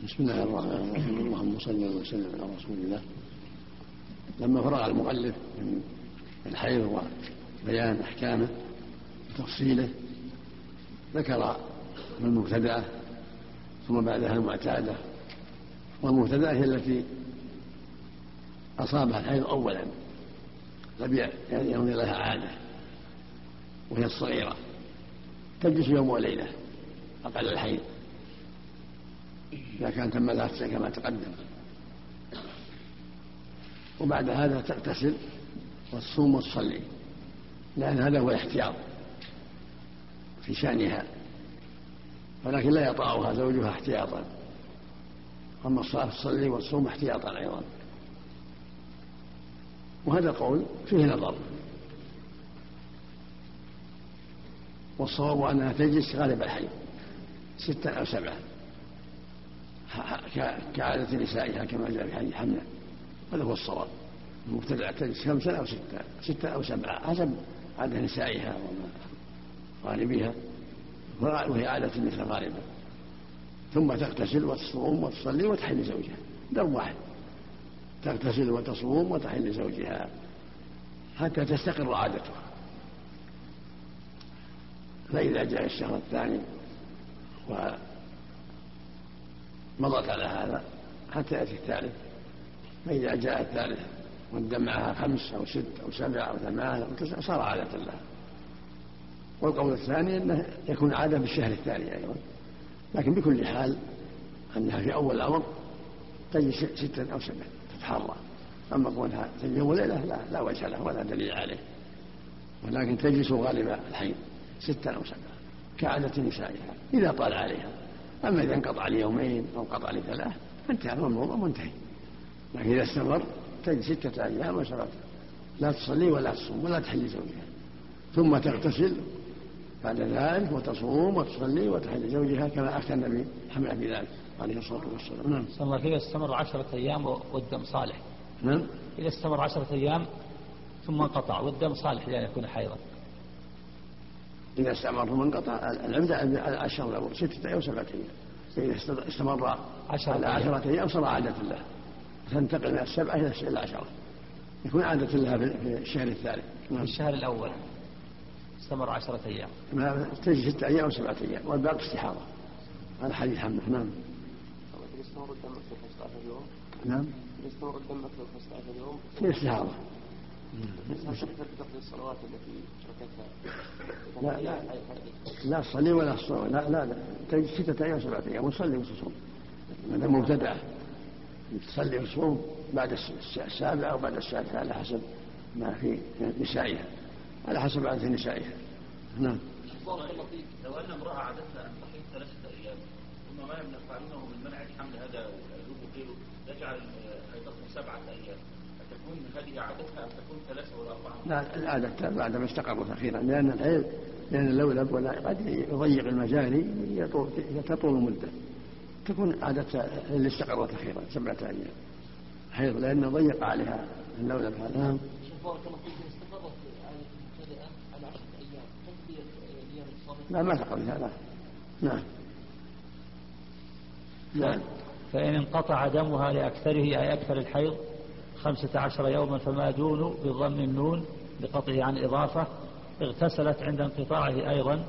بسم الله الرحمن الرحيم. اللهم صل وسلم على رسول الله. لما فرغ المؤلف من الحيض وبيان أحكامه وتفصيله ذكر المبتدأة ثم بعدها المعتادة والمبتدأة هي التي أصابها الحيض أولا لم يكن لها عادة وهي الصغيرة تجلس يوم وليلة أقل الحيض. إذا كان تم ذات كما تقدم. وبعد هذا تغتسل وتصوم وتصلي لأن هذا هو الاحتياط في شأنها ولكن لا يطأها زوجها احتياطا. أما الصلاة تصلي وتصوم احتياطا أيضا. وهذا قول فيه نظر. والصواب أنها تجلس غالب الحي ستا أو سبعة. كعادة نسائها كما جاء في حديث حمنا هذا هو الصواب. المبتدع تجلس خمسا أو ستة. ستة أو سبعة. حسب عادة نسائها وغالبها وهي عادة النساء غالبا ثم تغتسل وتصوم وتصلي وتحل زوجها درب واحد. تغتسل وتصوم وتحل زوجها حتى تستقر عادتها. فإذا جاء الشهر الثاني ومضت على هذا حتى يأتي الثالث. فإذا جاء الثالث والدم معها خمس أو ست أو سبع أو ثمان أو تسع صار عادة لها. والقول الثاني أنه يكون عادة بالشهر الثاني أيضا. لكن بكل حال أنها في أول الأمر تجي ستا أو سبعة تتحرى. أما كونها يوم وليلة لا لا وجه له ولا دليل عليه. ولكن تجلس غالب الحين ستا أو سبعة كعادة نسائها إذا طال عليها. أما إذا انقطع ليومين أو انقطع لثلاث انتهى الموضوع منتهي لكن إذا استمر تجد ستة أيام وسبعة لا تصلي ولا تصوم ولا تحل زوجها. ثم تغتسل بعد ذلك وتصوم وتصلي وتحل زوجها كما أفتى النبي محمد في ذلك عليه الصلاة والسلام. نعم. صلى الله إذا استمر عشرة أيام والدم صالح. نعم. إذا استمر عشرة أيام ثم انقطع والدم صالح لأن يكون حيضا. إذا استمر ثم انقطع العمدة على الشهر الأول ستة أيام سبعة أيام. إذا استمر عشرة على عشرة أيام صار عادة له. تنتقل من السبعة إلى العشرة يكون عادة لها في الشهر الثالث. في الشهر الأول. استمر عشرة أيام. تجي ستة أيام أو سبعة أيام والباقي استحاضة. هذا حديث حمد نعم. يستمر الدم في 15 يوم نعم. يستمر الدم في 15 يوم استحاضة. الصلوات التي لا لا لا ولا تصوم لا لا لا. تجي ستة أيام سبعة أيام وتصلي وتصوم. دام مبتدعة تصلي وتصوم بعد السابع أو بعد السادسة على حسب ما في نسائها. على حسب عادة نسائها. نعم. لو أن امرأة عادتها أن تحيض ثلاثة أيام ثم ما يفعلونه من منع الحمل هذا الأيوب وغيره يجعل حيضتهم سبعة أيام. تكون هذه عادتها أن تكون ثلاثة ولا أربعة؟ لا العادة بعد ما استقرت أخيرا. لأن الحيض لأن اللولب ولا قد يضيق المجاري تطول المدة تكون عادة اللي استقرت أخيرا سبعة أيام. حيض لأنه ضيق عليها اللولب هذا نعم. بارك الله فيك استقرت عادة مبتدئة على عشرة أيام تقضي أيام الصبر لا ما تقضي هذا. نعم. نعم. فإن انقطع دمها لأكثره أي أكثر الحيض خمسة عشر يوما فما دون بضم النون بقطعه عن إضافة اغتسلت عند انقطاعه أيضا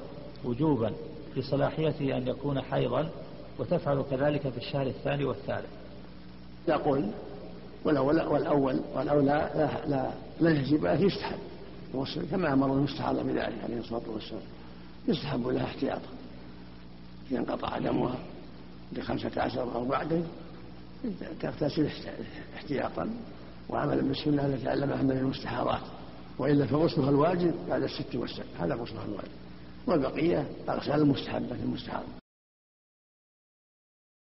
وجوبا لصلاحيته أن يكون حيضا وتفعل كذلك في الشهر الثاني والثالث. يقول والأول والأول والأولى لا لا لا يجب يستحب كما أمر المستحاضة بذلك عليه الصلاة والسلام. يستحب لها احتياطا. إذا انقطع دمها لخمسة عشر أو بعده تغتسل احتياطا. وعملا بالسنة التي علمها من المستحاضات وإلا فغسلها الواجب بعد الست والسبع. هذا غسلها الواجب. والبقية أغسال المستحبة المستحاضة